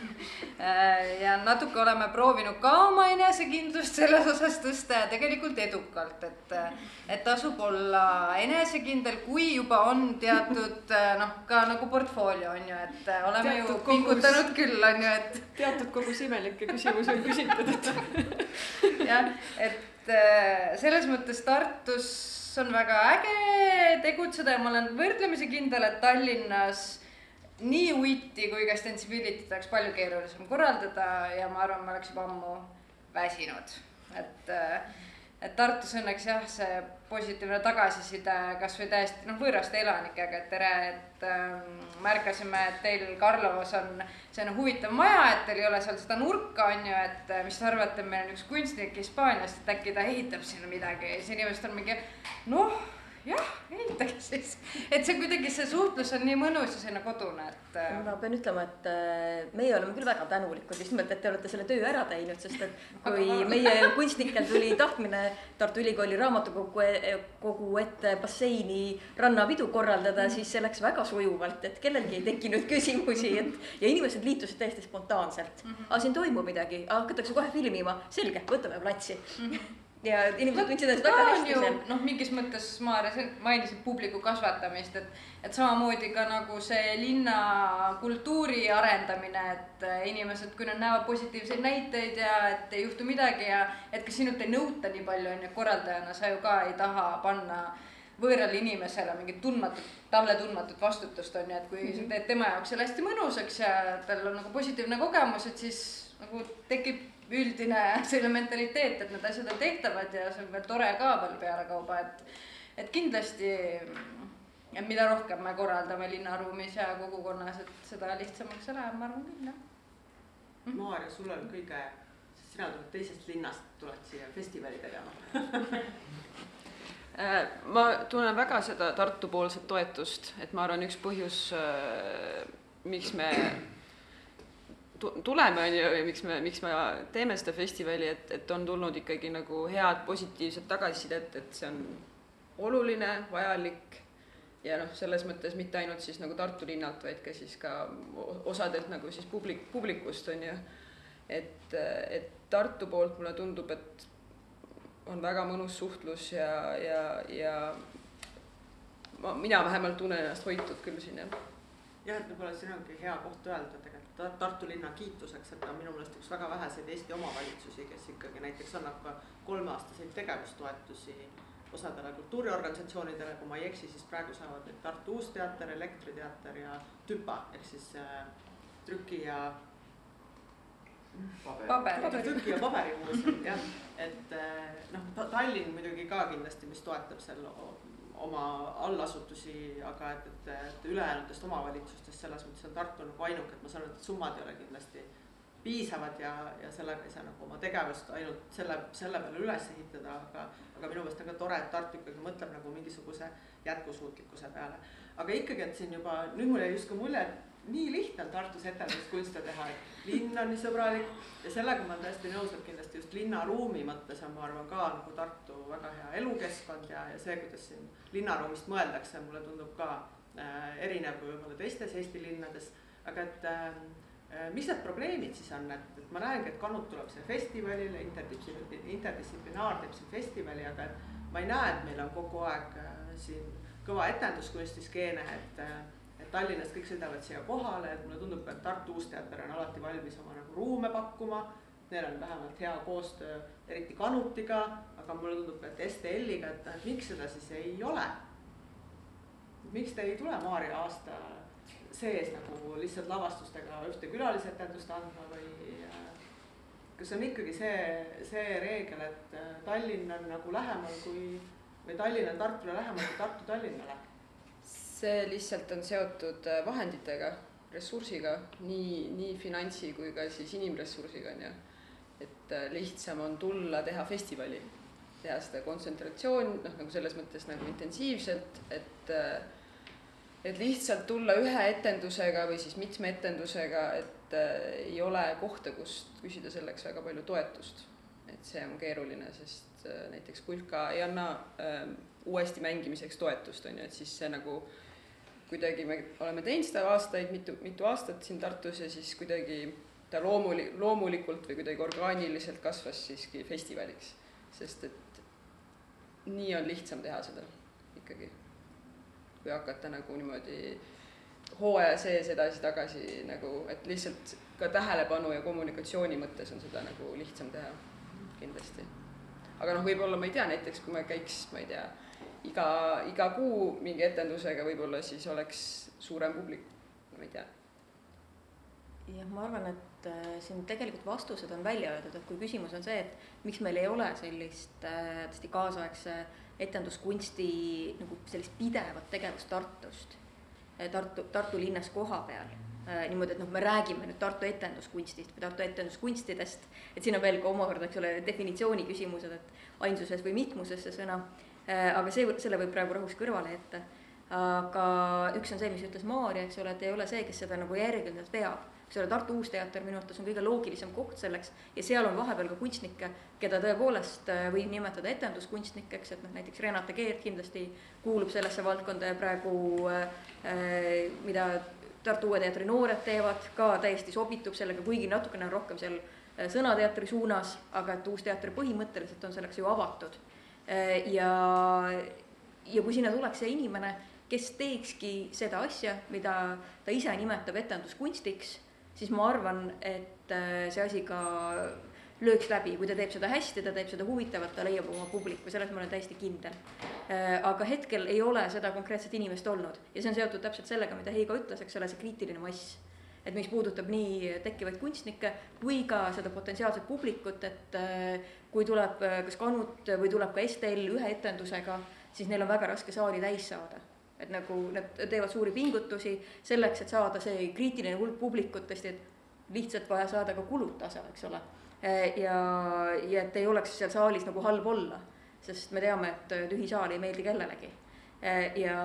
E: ja natuke oleme proovinud ka oma enesekindlust selles osas tõsta ja tegelikult edukalt, et, et tasub olla enesekindel, kui juba on teatud äh, noh, ka nagu portfoolio on ju, et äh, oleme teatud ju pingutanud küll, on ju, et.
C: teatud kogus imelikke küsimusi on küsitud,
E: et. <laughs> jah, et selles mõttes Tartus on väga äge tegutseda ja ma olen võrdlemisi kindel, et Tallinnas nii uiti kui ka Stensibility't oleks palju keerulisem korraldada ja ma arvan, ma oleks juba ammu väsinud, et et Tartus õnneks jah, see positiivne tagasiside kasvõi täiesti noh, võõraste elanikega, et tere, et ähm, märkasime, et teil Karlovas on selline huvitav maja, et teil ei ole seal seda nurka, on ju, et mis te arvate, meil on üks kunstnik Hispaaniast, et äkki ta ehitab sinna midagi. Ja siis inimesed on mingi noh jah, ei sobitage siis. et see kuidagi, see suhtlus on nii mõnus ja selline kodune, et. äh,
F: ma pean ütlema, et äh, meie oleme küll väga tänulikud just nimelt, et te olete selle töö ära teinud, sest et kui meie kunstnikel tuli tahtmine Tartu Ülikooli raamatukogu e-, kogu ette basseini rannapidu korraldada, siis see läks väga sujuvalt, et kellelgi ei tekkinud küsimusi, et <laughs> ja inimesed liitusid täiesti spontaanselt. aa, siin toimub midagi, hakatakse kohe filmima, selge, võtame platsi ja inimesed tundsid ennast väga hästi
E: noh, mingis mõttes Maarja, sa mainisid publiku kasvatamist, et, et samamoodi ka nagu see linna kultuuri arendamine, et inimesed, kui nad näevad positiivseid näiteid ja et ei juhtu midagi ja et ka sinult ei nõuta nii palju, on ju, korraldajana sa ju ka ei taha panna võõrale inimesele mingit tundmatut, talle tundmatut vastutust on ju, et kui mm -hmm. sa teed tema jaoks selle hästi mõnusaks ja tal on nagu positiivne kogemus, et siis nagu tekib üldine <laughs> selline mentaliteet, et need asjad on tehtavad ja see on veel tore ka veel pealekauba, et, et kindlasti, et mida rohkem me korraldame linnaruumis ja kogukonnas, et seda lihtsamaks see läheb, ma arvan küll, jah.
B: Maarja, sul on kõige, sina tuled teisest linnast, tuled siia festivali tegema <laughs>
G: Äh, ma tunnen väga seda Tartu poolset toetust, et ma arvan, üks põhjus, miks me tuleme, on ju, ja miks me, miks me teeme seda festivali, et, et on tulnud ikkagi nagu head positiivset tagasisidet, et see on oluline, vajalik ja noh, selles mõttes mitte ainult siis nagu Tartu linnalt, vaid ka siis ka osadelt nagu siis publik, publikust on ju. et, et Tartu poolt mulle tundub, et on väga mõnus suhtlus ja, ja, ja ma, mina vähemalt tunnen ennast hoitud küll siin jah.
B: jah, et võib-olla siin ongi hea koht öelda tegelikult Tartu linna kiituseks, et ta on minu meelest üks väga väheseid Eesti omavalitsusi, kes ikkagi näiteks annab ka kolmeaastaseid tegevustoetusi osadele kultuuriorganisatsioonidele, kui ma ei eksi, siis praegu saavad nüüd Tartu Uus Teater, Elektriteater ja Tüpa ehk siis äh, trüki ja
E: paber.
B: trüki ja paberimuuseum jah, et äh, noh, Tallinn muidugi ka kindlasti, mis toetab seal oma allasutusi, aga et, et, et ülejäänutest omavalitsustest selles mõttes on Tartu nagu ainuke, et ma saan aru, et summad ei ole kindlasti piisavad ja, ja sellega ei saa nagu oma tegevust ainult selle, selle peale üles ehitada, aga, aga minu meelest on ka tore, et Tartu ikkagi mõtleb nagu mingisuguse jätkusuutlikkuse peale. aga ikkagi, et siin juba, nüüd mul jäi justkui mulje, et nii lihtne on Tartus etenduskunste teha, et linn on nii sõbralik ja sellega ma olen täiesti nõus, et kindlasti just linnaruumi mõttes on, ma arvan ka nagu Tartu väga hea elukeskkond ja, ja see, kuidas siin linnaruumist mõeldakse, mulle tundub ka äh, erinev kui võib-olla teistes Eesti linnades. aga et äh, äh mis need probleemid siis on, et, et ma näengi, et Kanut tuleb siia festivalile, interdistsiplinaar, interdistsiplinaar teeb siin festivali, aga et ma ei näe, et meil on kogu aeg äh, siin kõva etenduskunstiskeene, et äh, Tallinnast kõik sõidavad siia kohale, et mulle tundub ka, et Tartu Uus Teater on alati valmis oma nagu ruume pakkuma. Neil on vähemalt hea koostöö, eriti Kanutiga, aga mulle tundub et STL-iga, et noh, et miks seda siis ei ole. miks te ei tule Maarja aasta sees nagu lihtsalt lavastustega ühte külalisetendust andma või äh, kas on ikkagi see, see reegel, et äh, Tallinn on nagu lähemal kui või Tallinn on Tartule lähemal kui Tartu Tallinnale?
G: See lihtsalt on seotud äh, vahenditega, ressursiga, nii, nii finantsi kui ka siis inimressursiga, on ju. et äh, lihtsam on tulla teha festivali, teha seda kontsentratsioon, noh, nagu selles mõttes nagu intensiivselt, et äh, et lihtsalt tulla ühe etendusega või siis mitme etendusega, et ei ole kohta, kust küsida selleks väga palju toetust. et see on keeruline, sest näiteks Kulka ei anna äh, uuesti mängimiseks toetust, on ju, et siis see nagu äh, kuidagi me oleme teinud seda aastaid, mitu, mitu aastat siin Tartus ja siis kuidagi ta loomuli-, loomulikult või kuidagi orgaaniliselt kasvas siiski festivaliks. sest et nii on lihtsam teha seda ikkagi, kui hakata nagu niimoodi hooaja sees edasi-tagasi nagu, et lihtsalt ka tähelepanu ja kommunikatsiooni mõttes on seda nagu lihtsam teha kindlasti. aga noh, võib-olla ma ei tea, näiteks kui me käiks, ma ei tea iga, iga kuu mingi etendusega võib-olla siis oleks suurem publik, ma ei tea.
F: jah, ma arvan, et äh, siin tegelikult vastused on välja öeldud, et kui küsimus on see, et miks meil ei ole sellist äh, tõesti kaasaegse etenduskunsti nagu sellist pidevat tegevust Tartust, äh, Tartu, Tartu linnas kohapeal äh, niimoodi, et noh, me räägime nüüd Tartu etenduskunstist või Tartu etenduskunstidest, et siin on veel ka omakorda, eks ole, definitsiooni küsimused, et ainsuses või mitmuses see sõna aga see, selle võib praegu rahus kõrvale jätta. aga üks on see, mis ütles Maarja, eks ole, et ei ole see, kes seda nagu järjekindlalt veab eks ole, Tartu Uus Teater minu arvates on kõige loogilisem koht selleks ja seal on vahepeal ka kunstnikke, keda tõepoolest äh, võib nimetada etenduskunstnikeks, et noh, näiteks Renate Keert kindlasti kuulub sellesse valdkonda ja praegu äh, mida Tartu Uue Teatri noored teevad, ka täiesti sobitub sellega, kuigi natukene on rohkem seal äh, sõnateatri suunas, aga et Uus Teater põhimõtteliselt on selleks ju avatud. Äh, ja, ja kui sinna tuleks see inimene, kes teekski seda asja, mida ta ise nimetab etenduskunstiks siis ma arvan, et äh, see asi ka lööks läbi, kui ta teeb seda hästi, ta teeb seda huvitavalt, ta leiab oma publiku, selles ma olen täiesti kindel. Äh, aga hetkel ei ole seda konkreetset inimest olnud ja see on seotud täpselt sellega, mida Heigo ütles, eks ole, see kriitiline mass. Et mis puudutab nii tekkivaid kunstnikke kui ka seda potentsiaalset publikut, et äh, kui tuleb kas Kanut või tuleb ka Estel ühe etendusega, siis neil on väga raske saali täis saada et nagu nad teevad suuri pingutusi selleks, et saada see kriitiline hulk publikut tõesti, et lihtsalt vaja saada ka kulud tasa, eks ole. ja, ja et ei oleks seal saalis nagu halb olla, sest me teame, et tühi saal ei meeldi kellelegi. ja,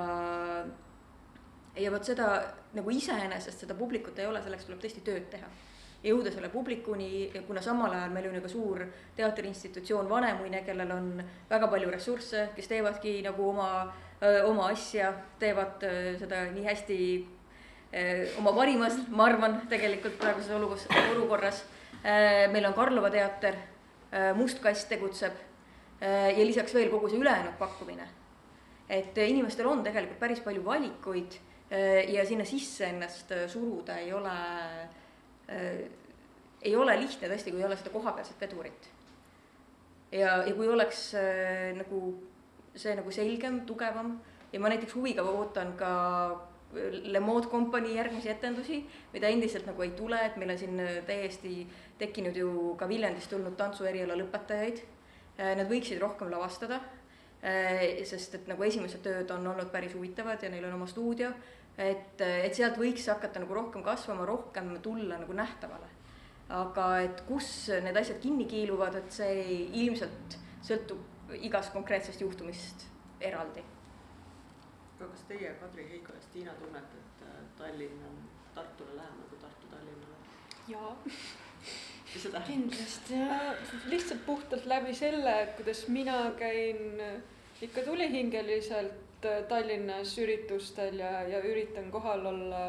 F: ja vot seda nagu iseenesest seda publikut ei ole, selleks tuleb tõesti tööd teha jõuda selle publikuni, kuna samal ajal meil on ju ka suur teatriinstitutsioon Vanemuine, kellel on väga palju ressursse, kes teevadki nagu oma äh, oma asja, teevad seda nii hästi oma parimas, ma arvan, tegelikult praeguses olukorras, olukorras. meil on Karlova teater, Must kass tegutseb ja lisaks veel kogu see ülejäänud pakkumine. et inimestel on tegelikult päris palju valikuid ja sinna sisse ennast suruda ei ole, ei ole lihtne tõesti, kui ei ole seda kohapealset vedurit. ja, ja kui oleks nagu see nagu selgem, tugevam ja ma näiteks huviga ootan ka Le Mode kompanii järgmisi etendusi, mida endiselt nagu ei tule, et meil on siin täiesti tekkinud ju ka Viljandist tulnud tantsueriala lõpetajaid. Nad võiksid rohkem lavastada, sest et nagu esimesed tööd on olnud päris huvitavad ja neil on oma stuudio. Et, et sealt võiks hakata nagu rohkem kasvama, rohkem tulla nagu nähtavale. aga et kus need asjad kinni kiiluvad, et see ilmselt sõltub igast konkreetsest juhtumist eraldi.
B: aga kas teie, Kadri, Heigo ja Stiina tunnete, et äh, Tallinn on Tartule lähemal kui Tartu Tallinnale?
C: jaa
B: mis see tähendab?
C: kindlasti ja lihtsalt puhtalt läbi selle, kuidas mina käin ikka tulihingeliselt äh, Tallinnas üritustel ja, ja üritan kohal olla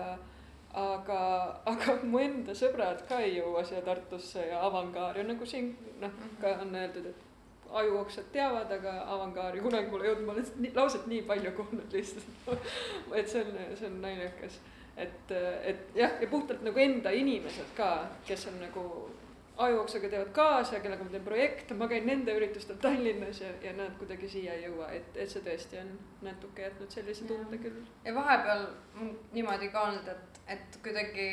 C: aga, aga <laughs> mu enda sõbrad ka ei jõua siia Tartusse ja Avangaari. On nagu siin noh, ka on öeldud, et ajuoksad teavad, aga avangaari kunagi pole jõudnud, ma olen nii, lauset nii palju kuulnud lihtsalt. <laughs> Et see on, see on naljakas. et, et jah, ja puhtalt nagu enda inimesed ka, kes on nagu ajuoksaga teevad kaasa, kellega ma teen projekte, ma käin nende üritustel Tallinnas ja, ja nad kuidagi siia ei jõua, et, et see tõesti on natuke jätnud sellise tunde küll.
E: ja vahepeal niimoodi ka olnud, et, et kuidagi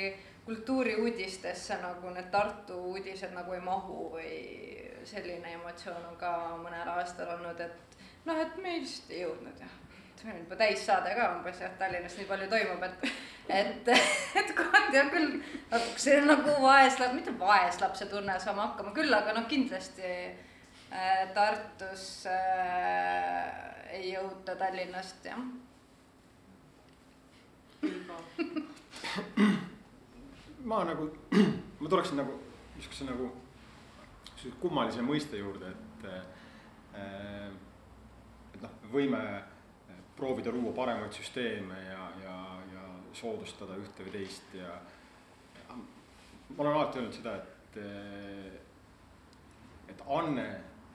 E: kultuuriuudistesse nagu need Tartu uudised nagu ei mahu või selline emotsioon on ka mõnel aastal olnud, et noh, et me lihtsalt ei jõudnud jah. meil on juba täissaade ka umbes jah, Tallinnas nii palju toimub, et, et, <laughs> et kohati on küll natuke see nagu vaeslap-, mitte vaeslapse tunne saame hakkama küll, aga noh, kindlasti äh, Tartus äh, ei jõuta Tallinnast jah. <coughs>
D: ma nagu, <coughs> ma tuleksin nagu niisuguse nagu sihukese kummalise mõiste juurde, et. Äh, et noh, võime proovida luua paremaid süsteeme ja, ja, ja soodustada ühte või teist ja. ma olen alati öelnud seda, et, et anne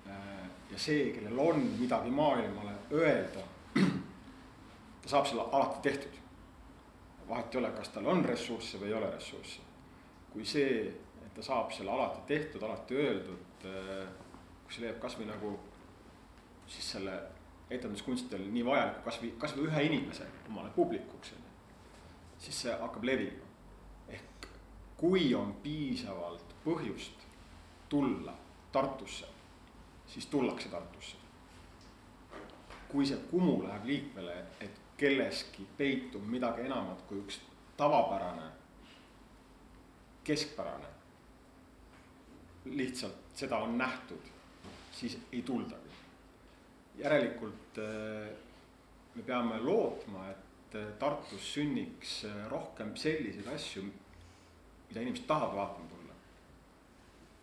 D: äh, ja see, kellel on midagi maailmale öelda, ta saab selle alati tehtud. vahet ei ole, kas tal on ressursse või ei ole ressursse. kui see et ta saab selle alati tehtud, alati öeldud. Äh, kui see leiab kasvõi nagu siis selle etenduskunstidel nii vajaliku kasvõi, kasvõi ühe inimese omale publikuks, on ju. Siis see hakkab levima. ehk kui on piisavalt põhjust tulla Tartusse, siis tullakse Tartusse. kui see Kumu läheb liikvele, et kelleski peitub midagi enamat kui üks tavapärane, keskpärane lihtsalt seda on nähtud, siis ei tuldagi. järelikult äh, me peame lootma, et äh, Tartus sünniks äh, rohkem selliseid asju, mida inimesed tahavad vaatama tulla.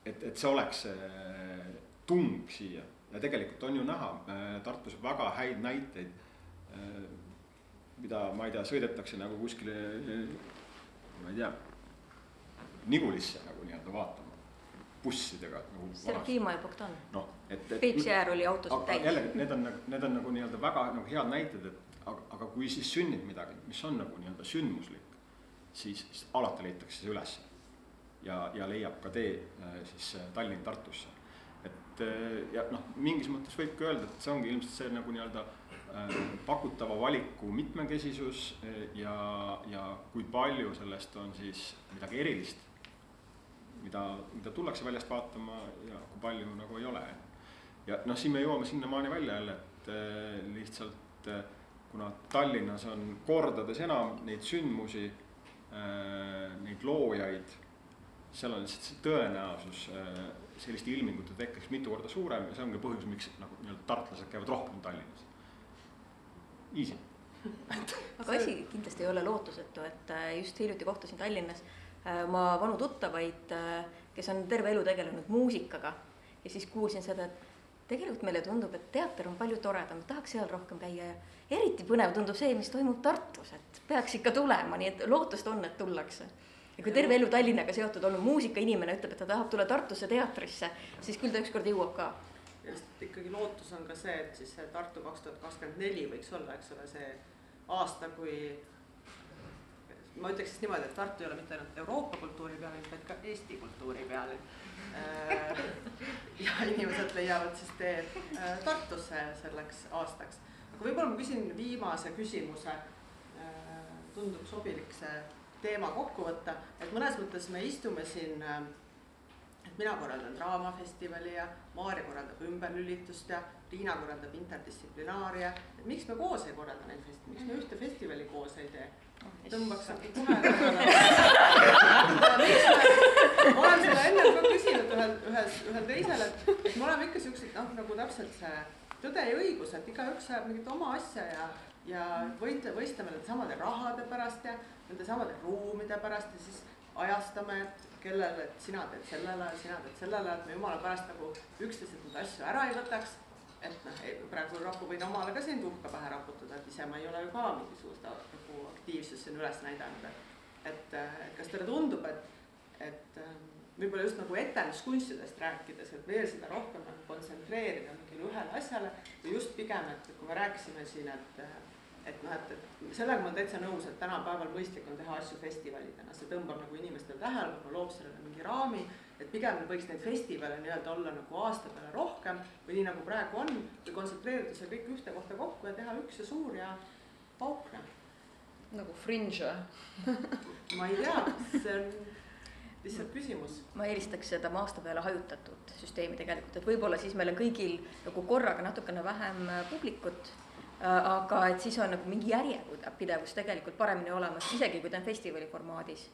D: et, et see oleks see tung siia ja tegelikult on ju näha Tartus väga häid näiteid, mida ma ei tea, sõidetakse nagu kuskile, ma ei tea, Nigulisse nagu nii-öelda vaatama bussidega nagu.
F: Seraphima ja Bogdan.
D: noh, et, et.
F: Peipsi äär oli autosid täis.
D: jällegi, need on nagu, need on nagu nii-öelda väga nagu head näited, et aga, aga kui siis sünnib midagi, mis on nagu nii-öelda sündmuslik, siis, siis alati leitakse see ülesse. ja, ja leiab ka tee äh, siis äh, Tallinn-Tartusse. et äh, ja noh, mingis mõttes võibki öelda, et see ongi ilmselt see nagu nii-öelda pakutava valiku mitmekesisus ja, ja kui palju sellest on siis midagi erilist mida, mida tullakse väljast vaatama ja kui palju nagu ei ole. ja noh, siin me jõuame sinnamaani välja jälle, et lihtsalt kuna Tallinnas on kordades enam neid sündmusi äh,, neid loojaid, seal on lihtsalt see tõenäosus äh, selliste ilmingute tekkeks mitu korda suurem ja see ongi põhjus, miks nagu nii-öelda tartlased käivad rohkem Tallinnas. Easy
F: aga asi kindlasti ei ole lootusetu, et äh, just hiljuti kohtusin Tallinnas oma vanu tuttavaid, kes on terve elu tegelenud muusikaga ja siis kuulsin seda, et tegelikult meile tundub, et teater on palju toredam, tahaks seal rohkem käia ja eriti põnev tundub see, mis toimub Tartus, et peaks ikka tulema, nii et lootust on, et tullakse. ja kui terve elu Tallinnaga seotud olnud muusikainimene ütleb, et ta tahab tulla Tartusse teatrisse, siis küll ta ükskord jõuab ka.
B: lihtsalt ikkagi lootus on ka see, et siis see Tartu kaks tuhat kakskümmend neli võiks olla, eks ole, see aasta, kui ma ütleks siis niimoodi, et Tartu ei ole mitte ainult Euroopa kultuuripealinn, vaid ka Eesti kultuuripealinn. Äh, <laughs> ja inimesed leiavad siis tee äh, Tartusse selleks aastaks. Võib-olla ma küsin viimase küsimuse. Äh, tundub sobilik see teema kokku võtta, et mõnes mõttes me istume siin et mina korraldan draamafestivali ja Maarja korraldab ümberlülitust ja Riina korraldab interdistsiplinaaria. et miks me koos ei korralda neid festi-, miks me ühte festivali koos ei tee? tõmbaks nagu kohe <laughs> ma olen seda enne ka küsinud ühel, ühes, ühel teisel, et me oleme ikka siuksed noh, nagu täpselt see tõde ja õigus, et igaüks ajab mingit oma asja ja, ja võitle, võistleme nende samade rahade pärast ja nende samade ruumide pärast ja siis ajastame, et kellele, et sina teed sellele, sina teed sellele, et me jumala pärast nagu üksteiselt neid asju ära ei võtaks. Et noh, praegu rapu võin omale ka siin tuhka pähe raputada, et ise ma ei ole ju ka mingisugust nagu aktiivsust siin üles näidanud, et, et, kas teile tundub, et, et võib-olla just nagu etenduskunstidest rääkides, et veel seda rohkem nagu kontsentreerida mingile ühele asjale või just pigem, et kui me rääkisime siin, et et noh, et, et sellega ma olen täitsa nõus, et tänapäeval mõistlik on teha asju festivalidena, see tõmbab nagu inimestele tähelepanu, loob sellele mingi raami et pigem võiks neid festivale nii-öelda olla nagu aasta peale rohkem või nii nagu praegu on, või kontsentreerida see kõik ühte kohta kokku ja teha üks ja suur ja paukne.
G: nagu fringe
B: ma ei tea, see on lihtsalt küsimus.
F: ma eelistaks seda aasta peale hajutatud süsteemi tegelikult, et võib-olla siis meil on kõigil nagu korraga natukene vähem publikut äh, aga et siis on nagu mingi järjepidevus tegelikult paremini olemas, isegi kui ta on festivali formaadis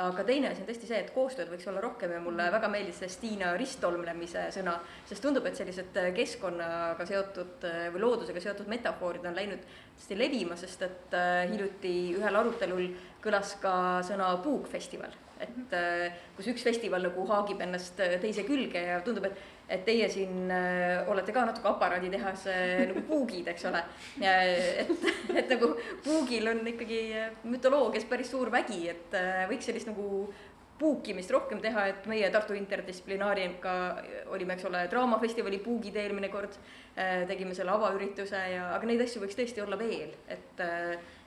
F: aga teine asi on tõesti see, et koostööd võiks olla rohkem ja mulle väga meeldis see Stiina risttolmlemise sõna, sest tundub, et sellised äh, keskkonnaga seotud äh, või loodusega seotud metafoorid on läinud hästi levima, sest et äh, hiljuti ühel arutelul kõlas ka sõna puukfestival, et kus üks festival nagu haagib ennast teise külge ja tundub, et et teie siin äh, olete ka natuke aparaaditehas äh, nagu puugid, eks ole. et, et nagu puugil on ikkagi mütoloogias päris suur vägi, et äh, võiks sellist nagu puukimist rohkem teha, et meie Tartu Interdistsiplinaariga olime, eks ole, draamafestivali puugid eelmine kord, tegime selle avaürituse ja, aga neid asju võiks tõesti olla veel, et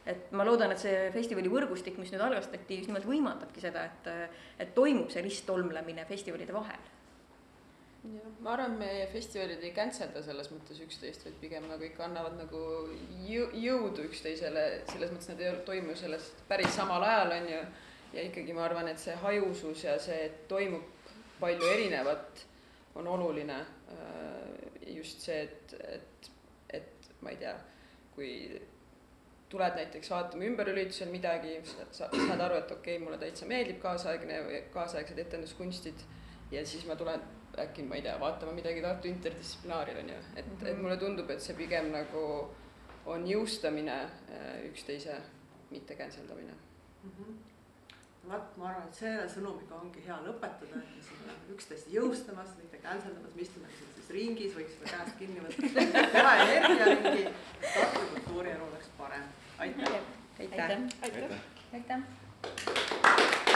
F: et ma loodan, et see festivali võrgustik, mis nüüd algastati, just nimelt võimaldabki seda, et, et toimub see risttolmlemine festivalide vahel
G: jah, ma arvan, meie festivalid ei cancelda selles mõttes üksteist, vaid pigem nagu ikka annavad nagu jõu, jõudu üksteisele, selles mõttes nad ei toimu sellest päris samal ajal, on ju. ja ikkagi ma arvan, et see hajusus ja see, et toimub palju erinevat, on oluline. Äh, just see, et, et, et ma ei tea, kui tuled näiteks vaatama ümberüritusel midagi, saad aru, et okei okay,, mulle täitsa meeldib kaasaegne või kaasaegsed etenduskunstid ja siis ma tulen äkki ma ei tea, vaatama midagi Tartu interdistsiplinaaril on ju, et mm, -hmm. et mulle tundub, et see pigem nagu on jõustamine äh, üksteise, mitte cancel damine
B: mm. -hmm vot, ma arvan, et selle sõnumiga ongi hea lõpetada, et me siin oleme üksteist jõustamas, mitte cancel damas, me istume sellises ringis, võiks seda käest kinni võtta, teha energiaringi, Tartu kultuurielu oleks parem. aitäh.
F: aitäh,
C: aitäh,
E: aitäh..
A: Tartu Hääl